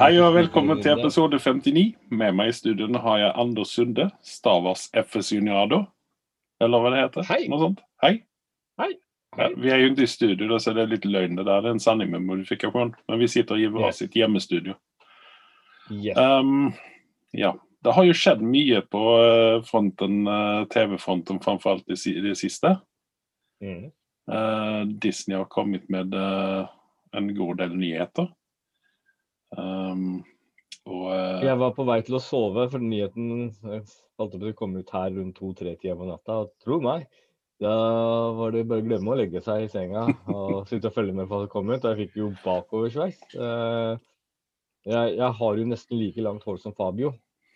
Hei og velkommen til episode 59. Med meg i studio har jeg Anders Sunde, Stavers FS Juniado. Eller hva det heter. Hei. Noe sånt. Hei. Hei. Ja, vi er jo ikke i studio, så det er litt løgn. Det der det er en sanning med modifikasjon. Men vi sitter i hver Yes. sitt hjemmestudio. Yeah. Um, ja. Det har jo skjedd mye på eh, fronten, eh, TV-fronten, framfor alt det, det siste. Mm. Uh, Disney har kommet med uh, en god del nyheter. Um, og uh, Jeg var på vei til å sove, for nyheten falt opp til å komme ut her rundt to-tre-tida på natta. Og tro meg, da var det bare å glemme å legge seg i senga og sitte og følge med på hva som kom ut. Og jeg fikk jo bakoversveis. Uh, Jeg, jeg har jo nesten like langt hår som Fabio,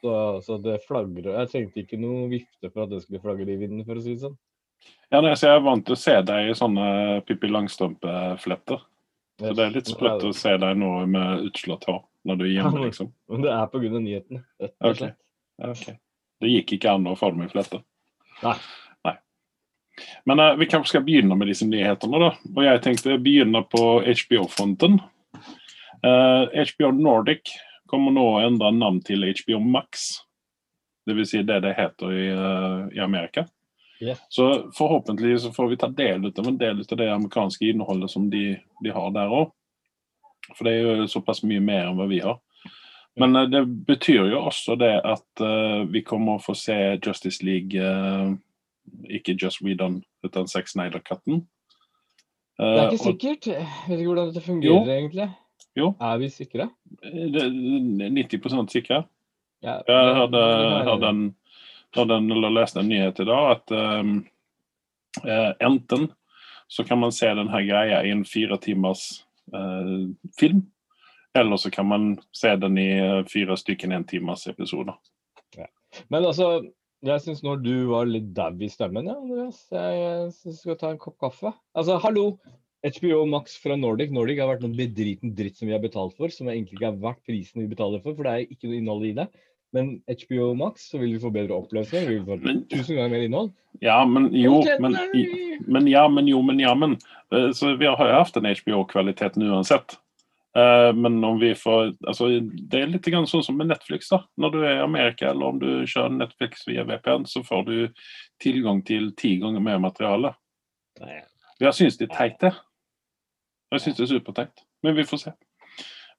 så, så det flagrer. Jeg trengte ikke noe vifte for at det skulle flagre i vinden, for å si det sånn. Ja, nei, så Jeg er vant til å se deg i sånne Pippi Langstrømpe-fletter. Så det er litt sprøtt å se deg nå med utslått hår når du er hjemme, liksom. Men det er pga. nyhetene. rett og slett. Ja, ok. Det gikk ikke an å få dem i flette. Nei. Nei. Men uh, vi kanskje skal begynne med disse nyhetene, da. Og jeg tenkte begynne på HBO-fronten. Uh, HBO Nordic kommer nå å endre navn til HBO Max. Det vil si det det heter i, uh, i Amerika. Så forhåpentlig så får vi ta del av en del av det amerikanske innholdet som de, de har der òg. For det er jo såpass mye mer enn hva vi har. Men eh, det betyr jo også det at uh, vi kommer å få se Justice League uh, Ikke Just Whedon, utan Sex Snyder-katten. Det er ikke og sikkert. Jeg vet ikke hvordan dette fungerer, egentlig. Jo. Er vi sikre? det er 90 sikre. Ja, Jeg hadde, er- en, hørte en, eller leste en nyhet i dag at um, eh, enten så kan man se den her greia i en fire timers eh, film, eller så kan man se den i eh, fire stykken en timers episoder. Men altså, jeg syns når du var litt dau i stemmen, ja, Andreas. Jeg, synes du skal ta en kopp kaffe. Altså, hallo! HBO Max fra Nordic. Nordic har vært noen bedriten dritt som vi har betalt for, som egentlig ikke er verdt prisen vi betaler for, for det er ikke noe innhold i det. Men HBO Max, så vil vi få bedre oppløsning, vi vil få Men- tusen ganger mer innhold. Ja, men jo, men, men ja, men jo, men ja, men. Eh, Så vi har hatt en HBO-kvalitet uansett. Eh, Men om vi får altså, Det er litt sånn som med Netflix. da. Når du er i Amerika eller om du kjører Netflix via VPN, så får du tilgang til ti ganger mer materiale. Jeg syns det er teit, det. Jeg syns det er superteit. Men vi får se.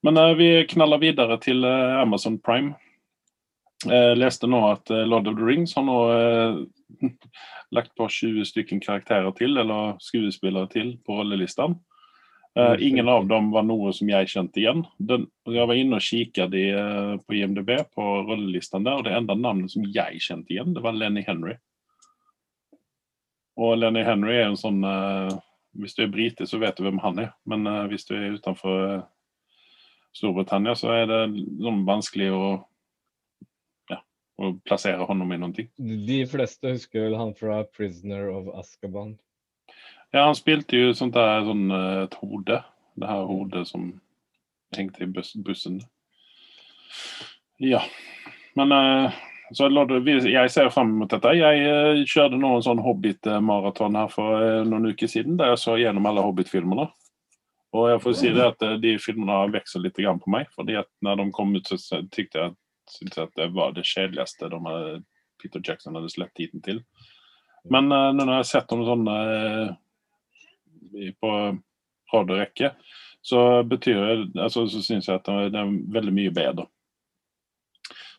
Men uh, vi knaller videre til uh, Amazon Prime. Jeg leste nå at eh, Lord of the Rings har nå eh, lagt på 20 stykken karakterer til, eller skuespillere til, på rollelistene. Eh, ingen av dem var noe som jeg kjente igjen. Den, jeg var inne og kikket i, eh, på IMDb på rollelistene der, og det enda navnet som jeg kjente igjen, det var Lenny Henry. Og Lenny Henry er en sånn eh, Hvis du er brite, så vet du hvem han er. Men eh, hvis du er utenfor eh, Storbritannia, så er det sånn vanskelig å å plassere honom i noen ting. De fleste husker vel han fra 'Prisoner of Azkaban'. Ja, han spilte jo sånt der sånn eh, et hode. Det her hodet som hengte i bus bussen. Ja. Men eh, så jeg ser frem mot dette. Jeg eh, kjørte nå en sånn Hobbit-maraton her for noen uker siden, der jeg så gjennom alle Hobbit-filmene. Og jeg får si det at de filmene har vekst litt på meg. fordi at når de kom ut, så tykte jeg, syntes jeg at det var det kjedeligste de hadde, Peter Jackson hadde sluppet tiden til. Men uh, når jeg har sett dem sånne eh, på radiorekke, så betyr altså, så syns jeg at det er veldig mye bedre.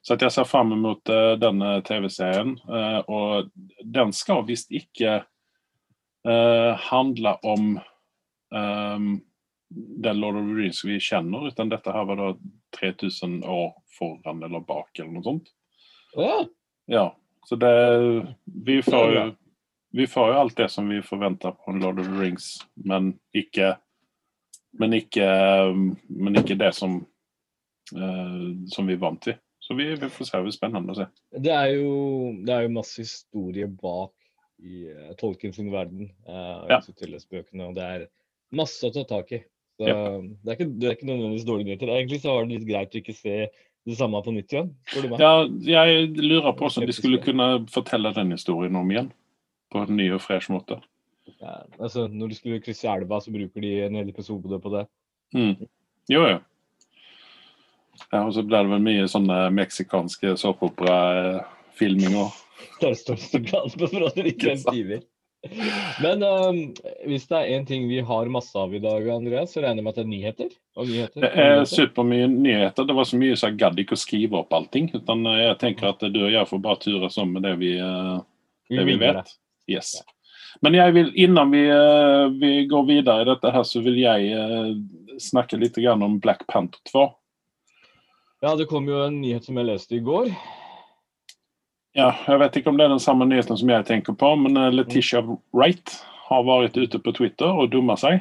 Så jeg ser fram mot uh, denne TV-serien. Uh, og den skal visst ikke uh, handle om ehm, den Lord of the Rings vi kjenner, utan dette her var da 3000 år foran eller bak, eller noe sånt. Ja, Ja, så det Vi får jo vi får jo alt det som vi forventer på en Lord of the Rings, men ikke Men ikke, men ikke det som uh, som vi er vant til. Så vi, vi får se. Det blir spennende å se. Det er jo, det er jo masse historie bak i uh, Tolkien sin verden. Uh, Ja. og det er masse å ta tak i. Så Ja. det, er ikke, det er ikke nødvendigvis dårlige nyheter. Egentlig så var det litt greit å ikke se det samme på nytt igjen. Ja, jeg lurer på om de skulle kunne fortelle den historien om igjen. På en ny og fresh måte. Ja, altså, når de skulle krysse elva, så bruker de en hel episode på det. Mm. Jo, jo. Ja, og så blir det vel mye sånne meksikanske såpeoperafilminger. Det er det største galt på at det ikke er timer. Men um, hvis det er én ting vi har masse av i dag, Andreas, så regner jeg med at det er nyheter? Nyheter, Det er supermye nyheter. Det var så mye så jeg gadd ikke å skrive opp allting. Utan eh, jeg tenker at du og jeg får bare ture sånn med det vi, eh, det vi vi vet. Yes. Men jeg vil, innan vi, eh, vi går videre i dette her, så vil jeg snakke litt om Black Panther 2. Ja, det kom jo en nyhet som jeg leste i går. Ja, jeg vet ikke om det er den samme nyheten som jeg tenker på, men eh, Letitia Wright har vært ute på Twitter og dumma seg.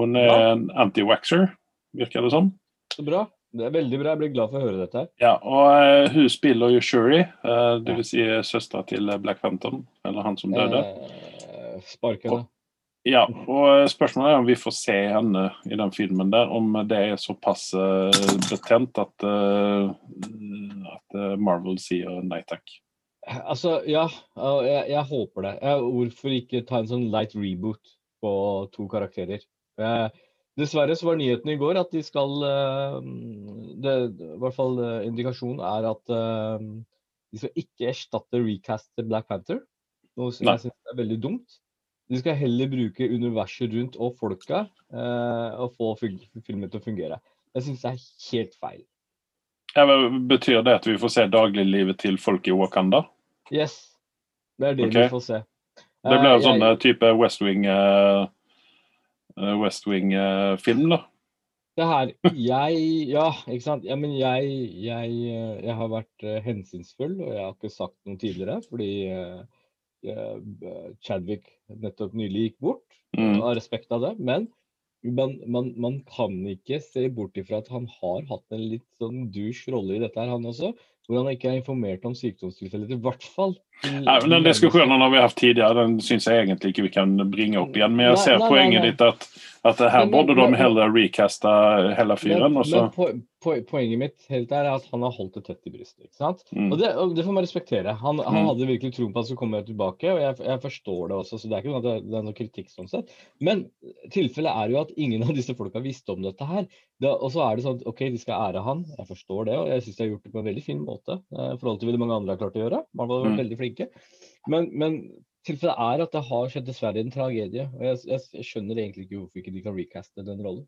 Hun er Ja. en anti-waxer, virker det som. Så bra. Det er veldig bra. Jeg blir glad for å høre dette her. Ja, og eh, hun spiller jo Shuri, uh, dvs. Si søstera til Black Phantom, eller han som døde. Eh, spark henne. Ja, og spørsmålet er om vi får se henne i den filmen der, om det er såpass eh, betent at, eh, at eh, Marvel sier nei takk. Altså, ja. Jeg, jeg håper det. Jeg, hvorfor ikke ta en sånn light reboot på to karakterer? Jeg, dessverre så var nyheten i går at de skal det, I hvert fall indikasjonen er at de skal ikke erstatte recast til Black Panther. Noe som jeg syns er veldig dumt. De skal heller bruke universet rundt og folka eh, og få fil- filmen til å fungere. Jeg syns det er helt feil. Ja, men betyr det at vi får se dagliglivet til folk i Wakanda? Yes. Det er det okay. vi får se. Det Eh, blir en sånn eh, type West Wing eh, eh, West Wing-film, da. Det her Jeg Ja, ikke sant. Ja, men jeg, jeg, eh, jeg har vært eh, hensynsfull, og jeg har ikke sagt noe tidligere, fordi eh, eh, Chadwick nettopp nylig gikk bort, Mm. av respekt av det. Men man, man, man kan ikke se bort ifra at han har hatt en litt sånn douche rolle i dette her, han også. Hvor han ikke er informert om sykdomstilfellet, i hvert fall. Nei, men Den diskusjonen har vi hatt tidligere, den syns jeg egentlig ikke vi kan bringe opp igjen. Men jeg ser nei, poenget nei, nei. ditt at, at det men- burde de heller recaste hele fyren. Men, men po po poenget mitt helt er at han har holdt det tett i brystet. ikke sant? Mm. Og, det, og det får man respektere. Han, han Mm. hadde virkelig troen på at han skulle komme tilbake, og jeg, jeg forstår det også. så Det er ikke at det, det er noe kritikk sånn sett. Men tilfellet er jo at ingen av disse folka visste om dette her. Det, og så er det sånn at OK, de skal ære han, jeg forstår det, og jeg syns de har gjort det på en veldig fin måte. eh, I forhold til det mange andre har klart å gjøre. Man har vært Mm. veldig flinke. Men, men tilfellet er at det har skjedd dessverre en tragedie. Og jeg, jeg, skjønner egentlig ikke hvorfor ikke de kan recaste den rollen.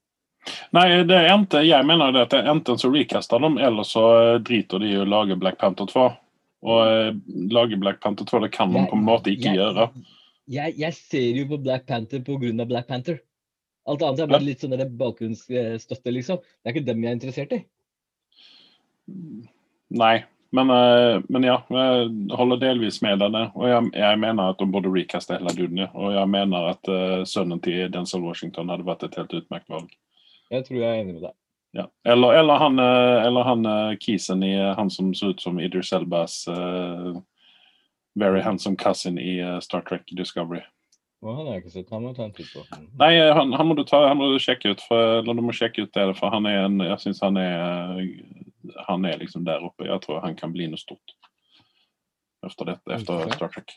Nei, det er enten, jeg mener det at det er enten så recaster de, eller så eh, driter de i å lage Black Panther 2. Og eh, lage Black Panther 2, det kan de på en måte ikke jeg, gjøre. Jeg, jeg ser jo på Black Panther pga. Black Panther. Alt annet er bare litt sånn bakgrunnsstøtte, liksom. Det er ikke dem jeg er interessert i. Nei, men, eh, men ja, jeg holder delvis med deg. Og jeg, jeg mener at de burde recaste hele duden. Og jeg mener at uh, sønnen til Denzel Washington hadde vært et helt utmerket valg. Jeg tror jeg er enig med deg. Ja. Eller, eller han, eh, eller han kisen i han som så ut som Idris Elbas uh, very handsome cousin i uh, Star Trek Discovery. Oh, han har jeg ikke sett. Han må ta en titt på. Nei, han, han må du sjekke ut, for, eller du må sjekke ut det, for han er en, jeg synes han er han er liksom der oppe. Jeg tror han kan bli noe stort efter dette, efter okay. Star Trek.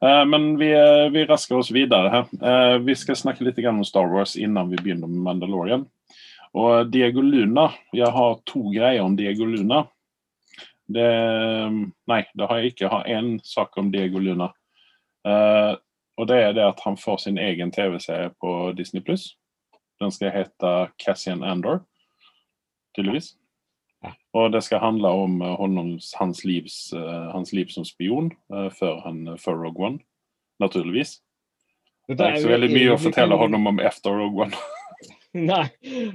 Eh, men vi, eh, vi rasker oss videre her. Eh, vi skal snakke litt grann om Star Wars innan vi begynner med Mandalorian. Og Diego Luna, jeg har to greier om Diego Luna. Det, nei, det har jeg ikke. Jeg har én sak om Diego Luna. Og det er det at han får sin egen TV-serie på Disney Pluss. Den skal hete Cassian Andor, tydeligvis. Og det skal handle om eh, hans, livs, eh, hans liv som spion eh, før, han, før Rogue One, naturligvis. Det er ikke så veldig mye å fortelle honom om efter Rogue One. Nei.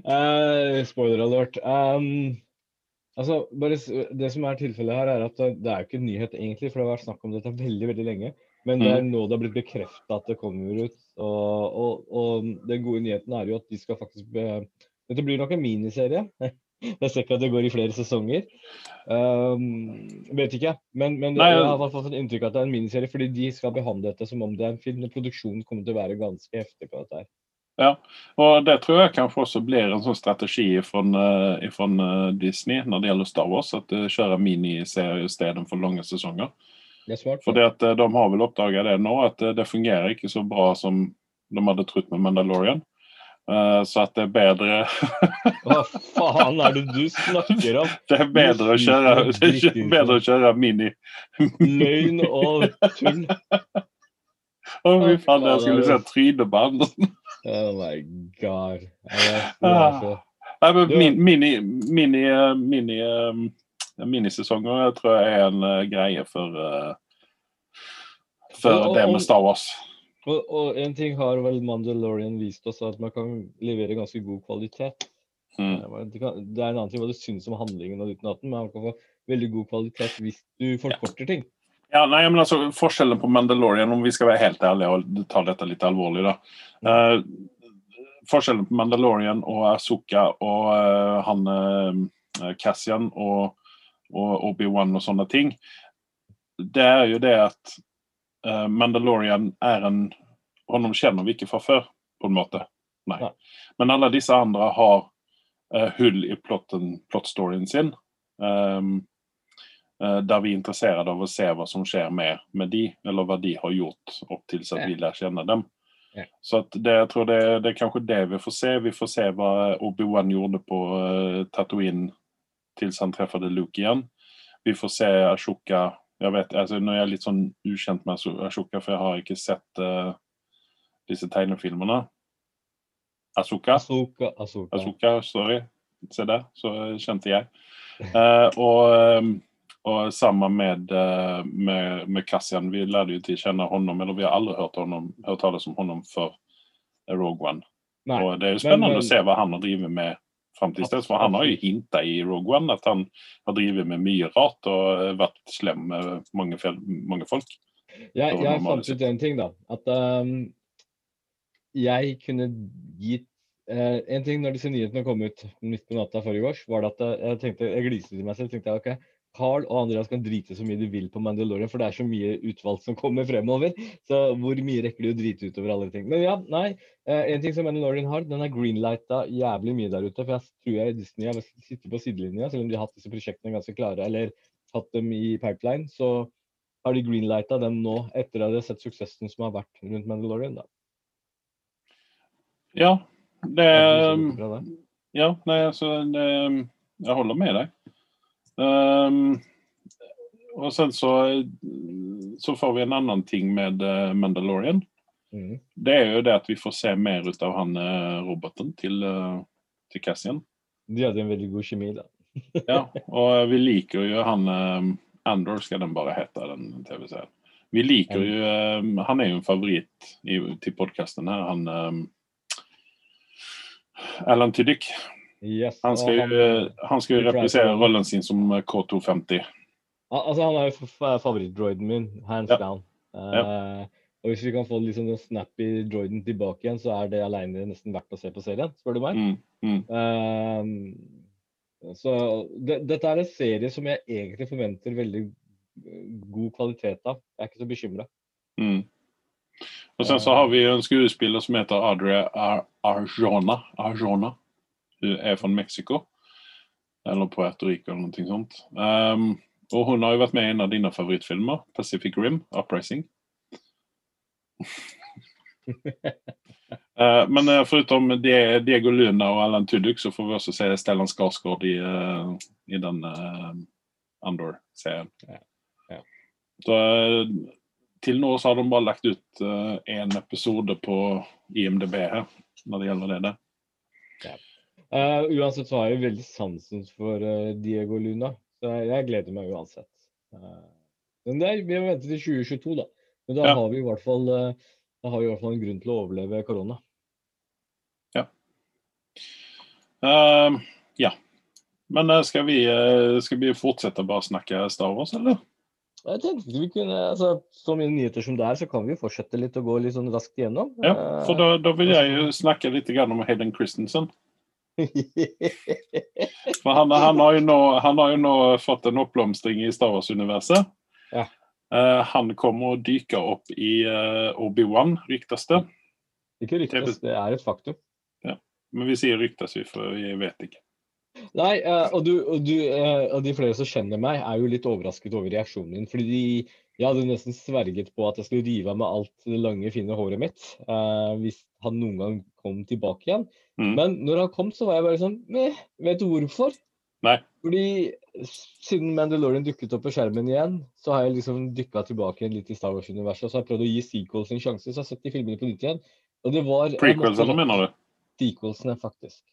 Uh, spoiler alert. Um, altså, bare, det som er tilfellet her, er at det, det er jo ikke en nyhet egentlig, for det har vært snakk om dette veldig veldig lenge. Men det er nå det har blitt bekrefta at det kommer ut. Og, og, og den gode nyheten er jo at de skal faktisk be, Dette blir nok en miniserie. Jeg ser ikke at det går i flere sesonger. Um, vet ikke. Men, men Nei, jeg har fått fått inntrykk av at det er en miniserie, fordi de skal behandle dette som om det er en film. Produksjonen kommer til å være ganske heftig på dette. her. Ja, og det tror jeg kanskje også blir en sånn strategi fra Disney når det gjelder Star Wars, at de kjører miniserie istedenfor lange sesonger. Det er smart. Fordi at eh, de har vel oppdaget det nå, at eh, det fungerer ikke så bra som de hadde trodd med Mandalorian. Eh, så at det er bedre Hva faen er det du snakker om? Det er bedre å kjøre, det er bedre å kjøre mini. Løgn og tull. Å, fy faen, jeg skulle se Tryneband. Oh my god. Nei, men mini, mini, eh, mini, eh, minisesonger jeg tror jeg er en greie for For det med Star Wars. Og, og en ting har vel Mandalorian vist oss, at man kan levere ganske god kvalitet. Mm. Det, kan, det er en annen ting hva du syns om handlingen, og uten atten, men man kan få veldig god kvalitet hvis du forkorter ting. Ja, nei, men altså, Forskjellen på Mandalorian, om vi skal være helt ærlige og ta dette litt alvorlig da. Uh, forskjellen på Mandalorian og Azuka og uh, han uh, Cassian og, og Obi-Wan og sånne ting, det er jo det at eh, Mandalorian er en Honom kjenner vi ikke fra før, på en måte. Nei. Nei. Men alle disse andre har uh, hull i plotten, plottstoryen sin. Um, uh, Der vi er interessert av å se hva som skjer med, med de, eller hva de har gjort opp til så at vi lærer kjenne dem. Ja. Så det, jeg tror det, det er kanskje det vi får se. Vi får se hva Obi-Wan gjorde på uh, Tatooine til han traff Luke igjen. Vi får se Ashoka jeg vet, altså Nå er jeg litt sånn ukjent med Ashoka, for jeg har ikke sett eh, disse tegnefilmene. Asoka. Asoka, Asoka. Asoka sorry. Se der, så kjente jeg. Eh, og, eh, og sammen med, eh, med, med Cassian, vi lærte jo til å kjenne honom, eller vi har aldri hørt, honom, hørt tales om honom før Rogue One. Nei. Og det er jo spennende men- å se hva han har drevet med fram til dess, for han har jo hinta i Rogue One at han har drevet med mye rart og eh, vært slem med mange, mange folk. Jeg, jeg fant ut en ting, da. At ehm, jeg kunne gitt eh, En ting når disse nyhetene kom ut midt på natta forrige års, var det at jeg tenkte, jeg gliste til meg selv tenkte jeg, ok, Carl og Andreas kan drite så mye de vil på Mandalorian, for det er så mye utvalgt som kommer fremover. Så hvor mye rekker de å drite utover alle ting? Men ja, nei. eh, en ting som Mandalorian har, den er greenlighta jævlig mye der ute. For jeg tror jeg Disney har sittet på sidelinja, selv om de har hatt disse prosjektene ganske klare, eller hatt dem i pipeline. så har de greenlighta dem nå, etter at de har sett suksessen som har vært rundt Mandalorian. da. Ja, det det um? Ja, nei, altså det, Jeg holder med deg. Um, og sen så, så får vi en annen ting med eh, Mandalorian. Mm. Det er jo det at vi får se mer ut av han eh, roboten til, eh, til Cassian. De hadde en veldig god kjemi, da. Ja, og vi liker jo han Andor, skal den bare hete, den TV-serien. Vi liker jo Han er jo en favoritt i, til podkasten her, han Alan Tiddick. Yes, Han skal jo, han skal jo replisere rollen sin som eh, K250. Al- Altså, han er jo favorittdroiden min, hands Ja. down. Eh, og hvis vi kan få liksom den snappy droiden tilbake igjen, så er det alene nesten verdt å se på serien, spør du meg. Mm, mm. Uh, så det, dette er en serie som jeg egentlig forventer veldig eh, god kvalitet av. Jeg er ikke så bekymra. Mm. Og sen så har vi en skuespiller som heter Adria Ar Arjona. Arjona. Hun er fra Mexico. Eller Puerto Rico eller noe sånt. Um, og hun har jo vært med i en av dine favorittfilmer, Pacific Rim, Uprising. uh, men uh, foruten Diego Luna og Alan Tudyk, så får vi også se Stellan Skarsgård i, uh, i den Andor-serien. Ja. Ja. Så eh, til nå så har de bare lagt ut én episode på IMDb her, når det gjelder det. der. Uh, uansett så har jeg veldig sansen for uh, Diego Luna, så jeg, jeg gleder meg uansett. Eh, men det er, vi må vente til 2022, da. Men da Ja. har vi i hvert fall eh, da har vi i hvert fall en grunn til å overleve korona. Eh, ja. Men eh, skal, vi, eh, skal vi fortsette bare å snakke Star Wars, eller? Jeg tenkte vi kunne, altså, Så mye nyheter som det er, så kan vi fortsette litt og gå litt sånn raskt igjennom. Ja, for da, da vil jeg jo snakke litt om Hayden Christensen. For han, han, har jo nå, han har jo nå fått en oppblomstring i Star Wars-universet. Ja. Uh, han kommer å dyke opp i uh, Obi-Wan, ryktes det. Ikke ryktes, det er et faktum. Men vi sier ryktes, vi, for vi vet ikke. Nei, eh, og, du, og, du, eh, og de flere som kjenner meg, er jo litt overrasket over reaksjonen min. Fordi de, jeg hadde nesten sverget på at jeg skulle rive av meg alt det lange, fine håret mitt uh, hvis han noen gang kom tilbake igjen. Mm. Men når han kom, så var jeg bare sånn Meh, vet du hvorfor? Nei. Fordi siden Mandalorian dukket opp på skjermen igjen, så har jeg liksom dykka tilbake litt i Star Wars-universet. Og så har jeg prøvd å gi sequels en sjanse, så jeg har sett de filmene på nytt igjen. Og det var Prequelsene, mener du? Sequelsene, faktisk.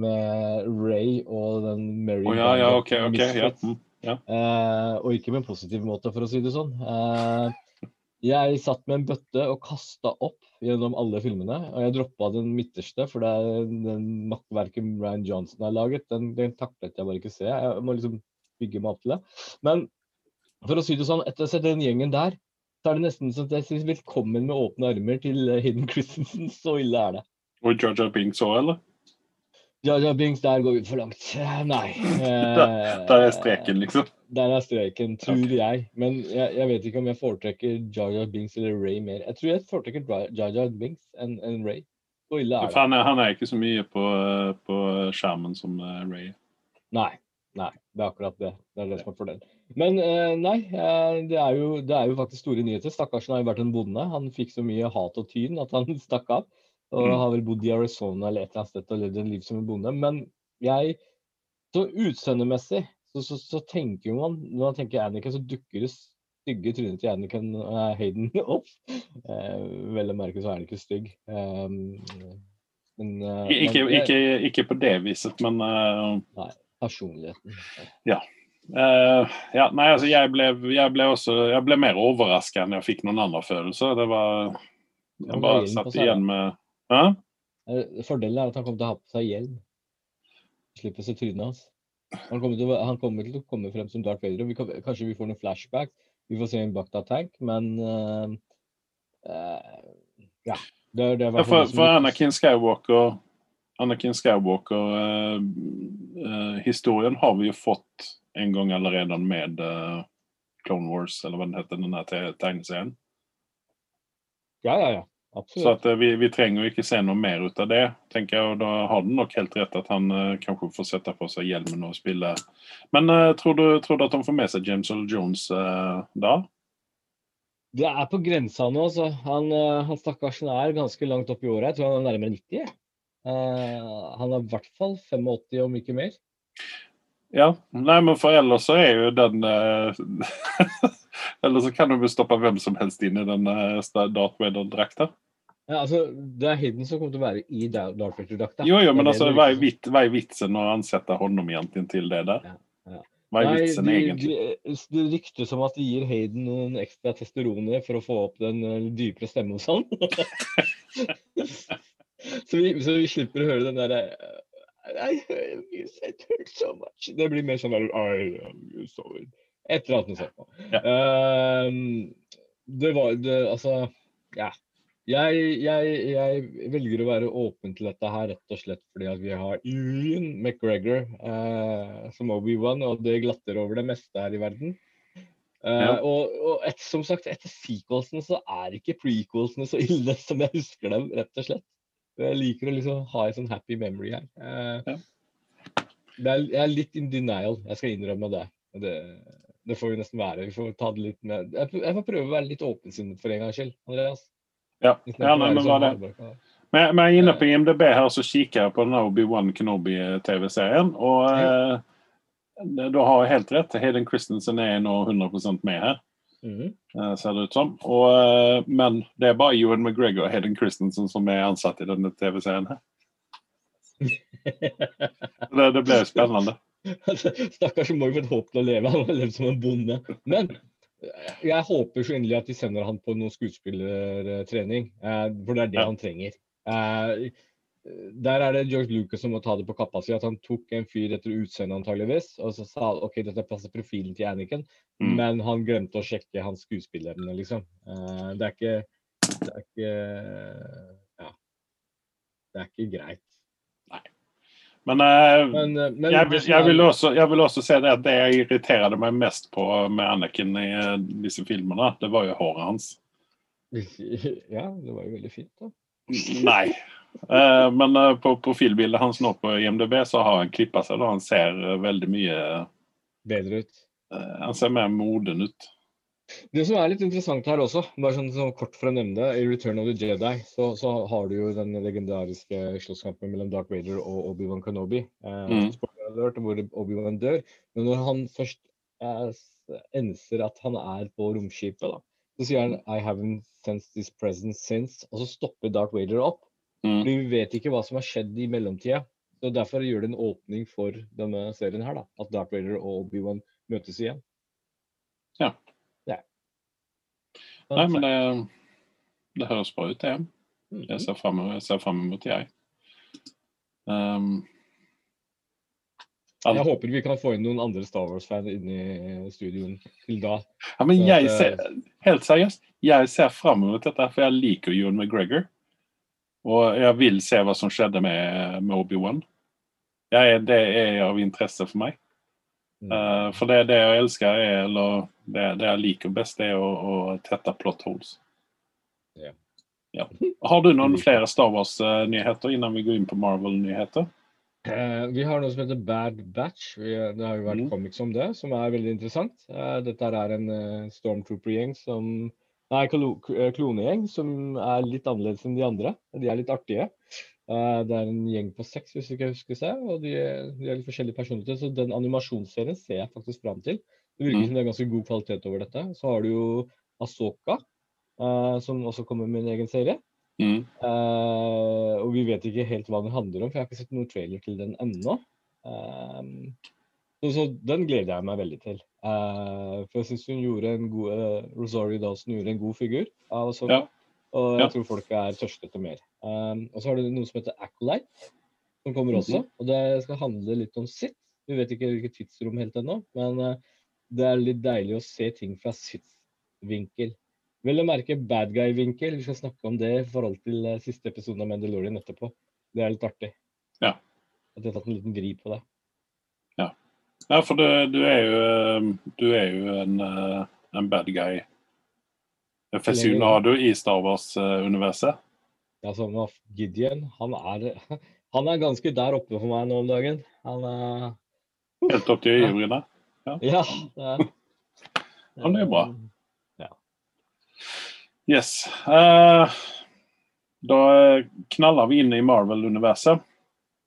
Med Ray og den Mary oh, ja, ja, okay, ok, ja. Mm, ja. Eh, og ikke med en positiv måte, for å si det sånn. Eh, jeg satt med en bøtte og kasta opp gjennom alle filmene. Og jeg droppa den midterste, for det er den maktverket Ryan Johnson har laget. Den, den taklet jeg bare ikke se. Jeg må liksom bygge meg opp til det. Men for å si det sånn, etter å ha sett den gjengen der, så er det nesten sånn at jeg sier velkommen med åpne armer til Hidden Christensen. Så ille er det. Og Georgia Binks òg, eller? Georgia Binks, der går vi for langt. Nei. der, der er streken, liksom? Der er streken, tror okay. jeg. Men jeg, jeg, vet ikke om jeg foretrekker Jaja Binks eller Ray mer. Jeg tror jeg foretrekker Jaja Binks enn en Ray. Så ille er det. Han er, han er ikke så mye på, på skjermen som eh, Ray. Nei. Nei, det er akkurat det. Det er det som er fordelen. Men uh, nei, det, er jo, det, er jo, faktisk store nyheter. Stakkarsen har jo vært en bonde. Han fikk så mye hat og tyn at han stakk av. Og har vel bodd i Arizona eller et eller annet sted og levd en liv som en bonde. Men jeg, så utseendemessig, så, så, så, tenker man Når man tenker Anniken, så dukker det stygge trynet til Anniken uh, Hayden opp. vel å merke så er han ikke stygg. Um, men, ikke, men, ikke, ikke, på det viset, men Nei personligheten. Ja. Uh, ja, nei, altså jeg ble, jeg ble, også Jeg ble mer overraska enn jeg fikk noen andre følelser. Det var Jeg bare satt igjen med Hæ? Fordelen er at han kommer til å ha på seg hjelm. Slipper å se trynet hans. Han kommer, til, han kommer, til, å komme frem som Darth Vader. Vi kan, kanskje vi får noen flashback. Vi får se en Bakta Tank, men uh, uh, Ja. Det, det ja, for, for Anakin Skywalker Anakin Skywalker-historien har vi jo fått en gang allerede med Clone Wars, eller hva den heter, den tegneserien. Ja, ja, ja. Så at vi, vi, trenger ikke se noe mer ut av det. tenker jeg, og Da har den nok helt rett at han uh, kanskje får sette på seg hjelmen og spille. Men uh, tror, du, tror, du, at han får med seg James Earl Jones uh, da? Det er på grensa nå. så Han, han stakkarsen er ganske langt opp i året. Jeg tror han er nærmere 90. Uh, han er i hvert fall 85, om ikke mer. Ja, nei, men for ellers så er jo den uh, Eller så kan du stoppe hvem som helst inn i den uh, Darth Vader-drakta. Ja, altså, det er Hidden som kommer til å være i Darth Vader-drakta. Jo, jo, men altså, hva er, vit, hva er vitsen å ansette egentlig til det der? Ja, ja. Hva er Nei, vitsen de, egentlig? De, det ryktes om at de gir Hayden noen ekstra testosteroner for å få opp den dypere stemmen hos han. Så vi, så vi, slipper å høre den derre I it hurts so much. Det blir mer sånn I love you so much. Et eller annet sånt. Ja. Uh, det var det, Altså, ja. Jeg, jeg, jeg, velger å være åpen til dette her rett og slett fordi at vi har Ian McGregor uh, som Obi-Wan, og det glatter over det meste her i verden. Uh, ja. Og, og et, som sagt, etter sequelsene så er ikke prequelsene så ille som jeg husker dem, rett og slett. Jeg liker å liksom ha en sånn happy memory her. Eh, ja. er, jeg er litt in denial, jeg skal innrømme det. det. det. får vi nesten være. Vi får ta det litt med. Jeg, jeg får prøve å være litt åpensinnet for en gangs skyld, Andreas. Ja, ja nei, men var det. Men, men er inne på IMDb her så kikker jeg på den Obi-Wan Kenobi-TV-serien. Og eh, du har helt rett. Hayden Christensen er nå 100% med her. Mm. ser det ut som. Og, eh, men det er bare Ewan McGregor og Hayden Christensen som er ansatt i denne TV-serien. her. det, det ble spennende. Stakkars må jo få et håp til å leve. Han har levd som en bonde. Men jeg håper så inderlig at de sender han på noen skuespillertrening. For det er det ja. han trenger der er det George Lucas som må ta det på kappa si. At han tok en fyr etter utseendet antageligvis, og så sa OK, dette passer profilen til Anniken, mm. men han glemte å sjekke hans skuespillerevne, liksom. Uh, det er ikke Det er ikke Ja. Det er ikke greit. Nei. Men, uh, men, uh, men jeg, vil, jeg, vil også, jeg, vil, også, se det at det jeg irriterte meg mest på med Anniken i disse filmene, det var jo håret hans. Ja, det var jo veldig fint, da. Nei. Eh, men eh, på profilbildet hans nå på IMDb så har han klippa seg. da Han ser eh, veldig mye Bedre ut. Han ser mer moden ut. Det som er litt interessant her også, bare sånn, sånn kort for å nevne det, i Return of the Jedi så, så har du jo den legendariske slåsskampen mellom Dark Vader og Obi-Wan Kenobi. Eh, Mm. alert, hvor Obi-Wan dør. Men når han først eh, enser at han er på romskipet, da, så sier han I haven't sensed this presence since, og så stopper Dark Vader opp. Mm. Fordi vi vet ikke hva som har skjedd i mellomtida. Så Derfor gjør det en åpning for denne serien her, da, at Dark Vader og Obi-Wan møtes igjen. Ja. Ja. Nei, men det, det høres bra ut, det. Mhm. Jeg ser frem mot jeg. Um, Jeg håper vi kan få inn noen andre Star Wars-fan inn i studioen til da. ja, men jeg ser, helt seriøst, jeg ser fram mot dette, for jeg liker Ewan McGregor. Og jeg vil se hva som skjedde med, med Obi-Wan. Det er av interesse for meg. Mm. Uh, for det, det jeg elsker, er, eller det, det jeg liker best, det er å, tette plot holes. Yeah. Ja. Har du noen flere Star Wars-nyheter innan vi går inn på Marvel-nyheter? Eh, vi har noe som heter Bad Batch. Vi, det har jo vært mm. comics om det, som er veldig interessant. Eh, dette er en eh, stormtrooper-gjeng som Nei, eh, klonegjeng som er litt annerledes enn de andre. De er litt artige. Eh, det er en gjeng på seks, hvis ikke jeg husker seg, og de, de er litt forskjellige personligheter. Så den animasjonsserien ser jeg faktisk fram til. Det virker Mhm. som det er ganske god kvalitet over dette. Så har du jo Asoka, eh, som også kommer med en egen serie. Mm. Og vi vet ikke helt hva den handler om, for jeg har ikke sett noen trailer til den ennå. Så, så den gleder jeg meg veldig til. Uh, for jeg syns hun gjorde en god uh, Rosario Dawson gjorde en god figur av sånn. Ja. Og jeg Ja. tror folk er tørste etter mer. Um, og så har du noe som heter Acolyte, som kommer Mhm. også. Og det skal handle litt om sitt. Vi vet ikke hvilket tidsrom helt ennå, men det er litt deilig å se ting fra sitt vinkel. Vel å merke bad guy-vinkel. Vi skal snakke om det i forhold til siste episode av Mandalorian etterpå. Det er litt artig. Ja. At jeg har tatt en liten vri på det. Ja, for du, du, er jo, eh, du er jo en, eh, en bad guy. Fesionado i Star Wars-universet. Ja, sånn at Gideon, han er, han er ganske der oppe for meg nå om dagen. Han er Helt opp til øyebrynene. Ja. ja Det er, Ja, det er bra. Ja. Yes. Eh, da knaller vi inn i Marvel-universet.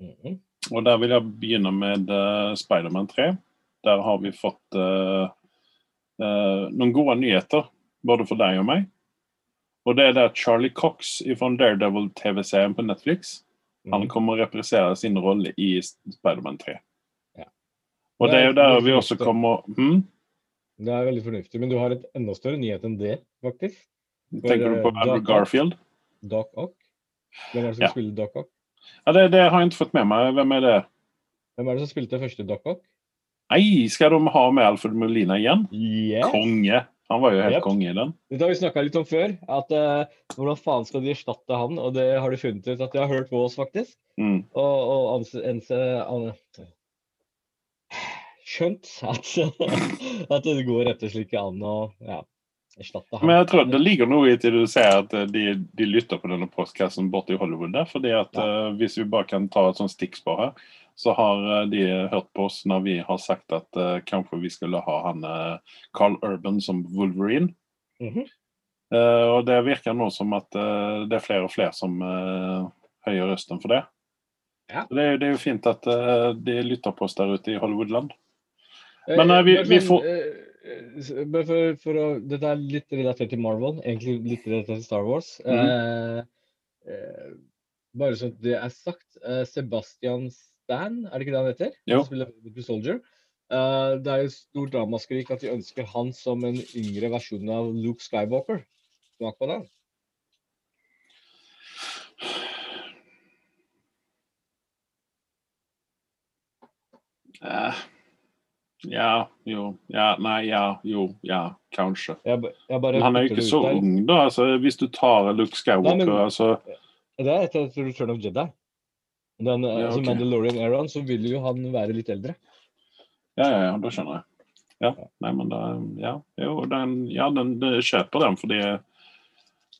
Mhm. Og der vil jeg begynne med uh, Spiderman 3. Der har vi fått uh, uh, noen gode nyheter, både for deg og meg. Og det er det at Charlie Cox fra Daredevil-TV-serien på Netflix han Mhm. kommer å reprisere sin rolle i Spiderman 3. Ja. Og Det er jo der vi også kommer hmm? Det er veldig fornuftig. Men du har et enda større nyhet enn det, faktisk. Tenker du på Andrew Garfield? Doc Ock. Hvem er det som Ja. spiller Doc Ock? Ja, det, det har jeg ikke fått med meg. Hvem er det? Hvem er det som spilte første Doc Ock? Nei, skal de ha med Alfred Molina igjen? Yes. Konge. Han var jo helt Yep. konge i den. Dette har vi snakka litt om før. at uh, Hvordan faen skal de erstatte han? Og det har de funnet ut at de har hørt på oss, faktisk. Mm. Og, og anse, ense, an, skjønt at, at det går rett og slett ikke an å ja, erstatte ham. Men jeg tror det ligger noe i til du sier at eh, de, de lytter på denne postkassen borte i Hollywood. der, fordi at eh, Hvis vi bare kan ta et sånt stikkspor her, så har eh, de hørt på oss når vi har sagt at uh, kanskje vi skulle ha han uh, Carl Urban som Wolverine. Mm -hmm. uh, og det virker nå som at det er flere og flere som uh, høyer røsten for det. Ja. Det, er, det er jo fint at de lytter på oss der ute i Hollywoodland. Men, vi- vi får- bare for, for å, Dette er litt relatert til Marvel, egentlig litt relatert til Star Wars. Mhm. eh, eh, bare sånn at det er sagt. eh, Sebastian Stan, er det ikke det han heter? Jo. Han spiller The Soldier. Eh, det er jo stort dramaskrik at de ønsker han som en yngre versjon av Luke Skywalker. Smak på den. Eh, ja, jo, ja, nei, ja, jo, ja, kanskje. Jeg, jeg Men han er jo ikke så der. ung, da. altså Hvis du tar Luke Skywalker Nei, men- altså, Det er etter Return of Jedi. Den, eh, Ja, okay. ok. Mandalorian Aeron, så vil jo han være litt eldre. Ja, ja, ja, da skjønner jeg. Ja, nei, men da, ja, jo, den, ja, den, den kjøper den, fordi det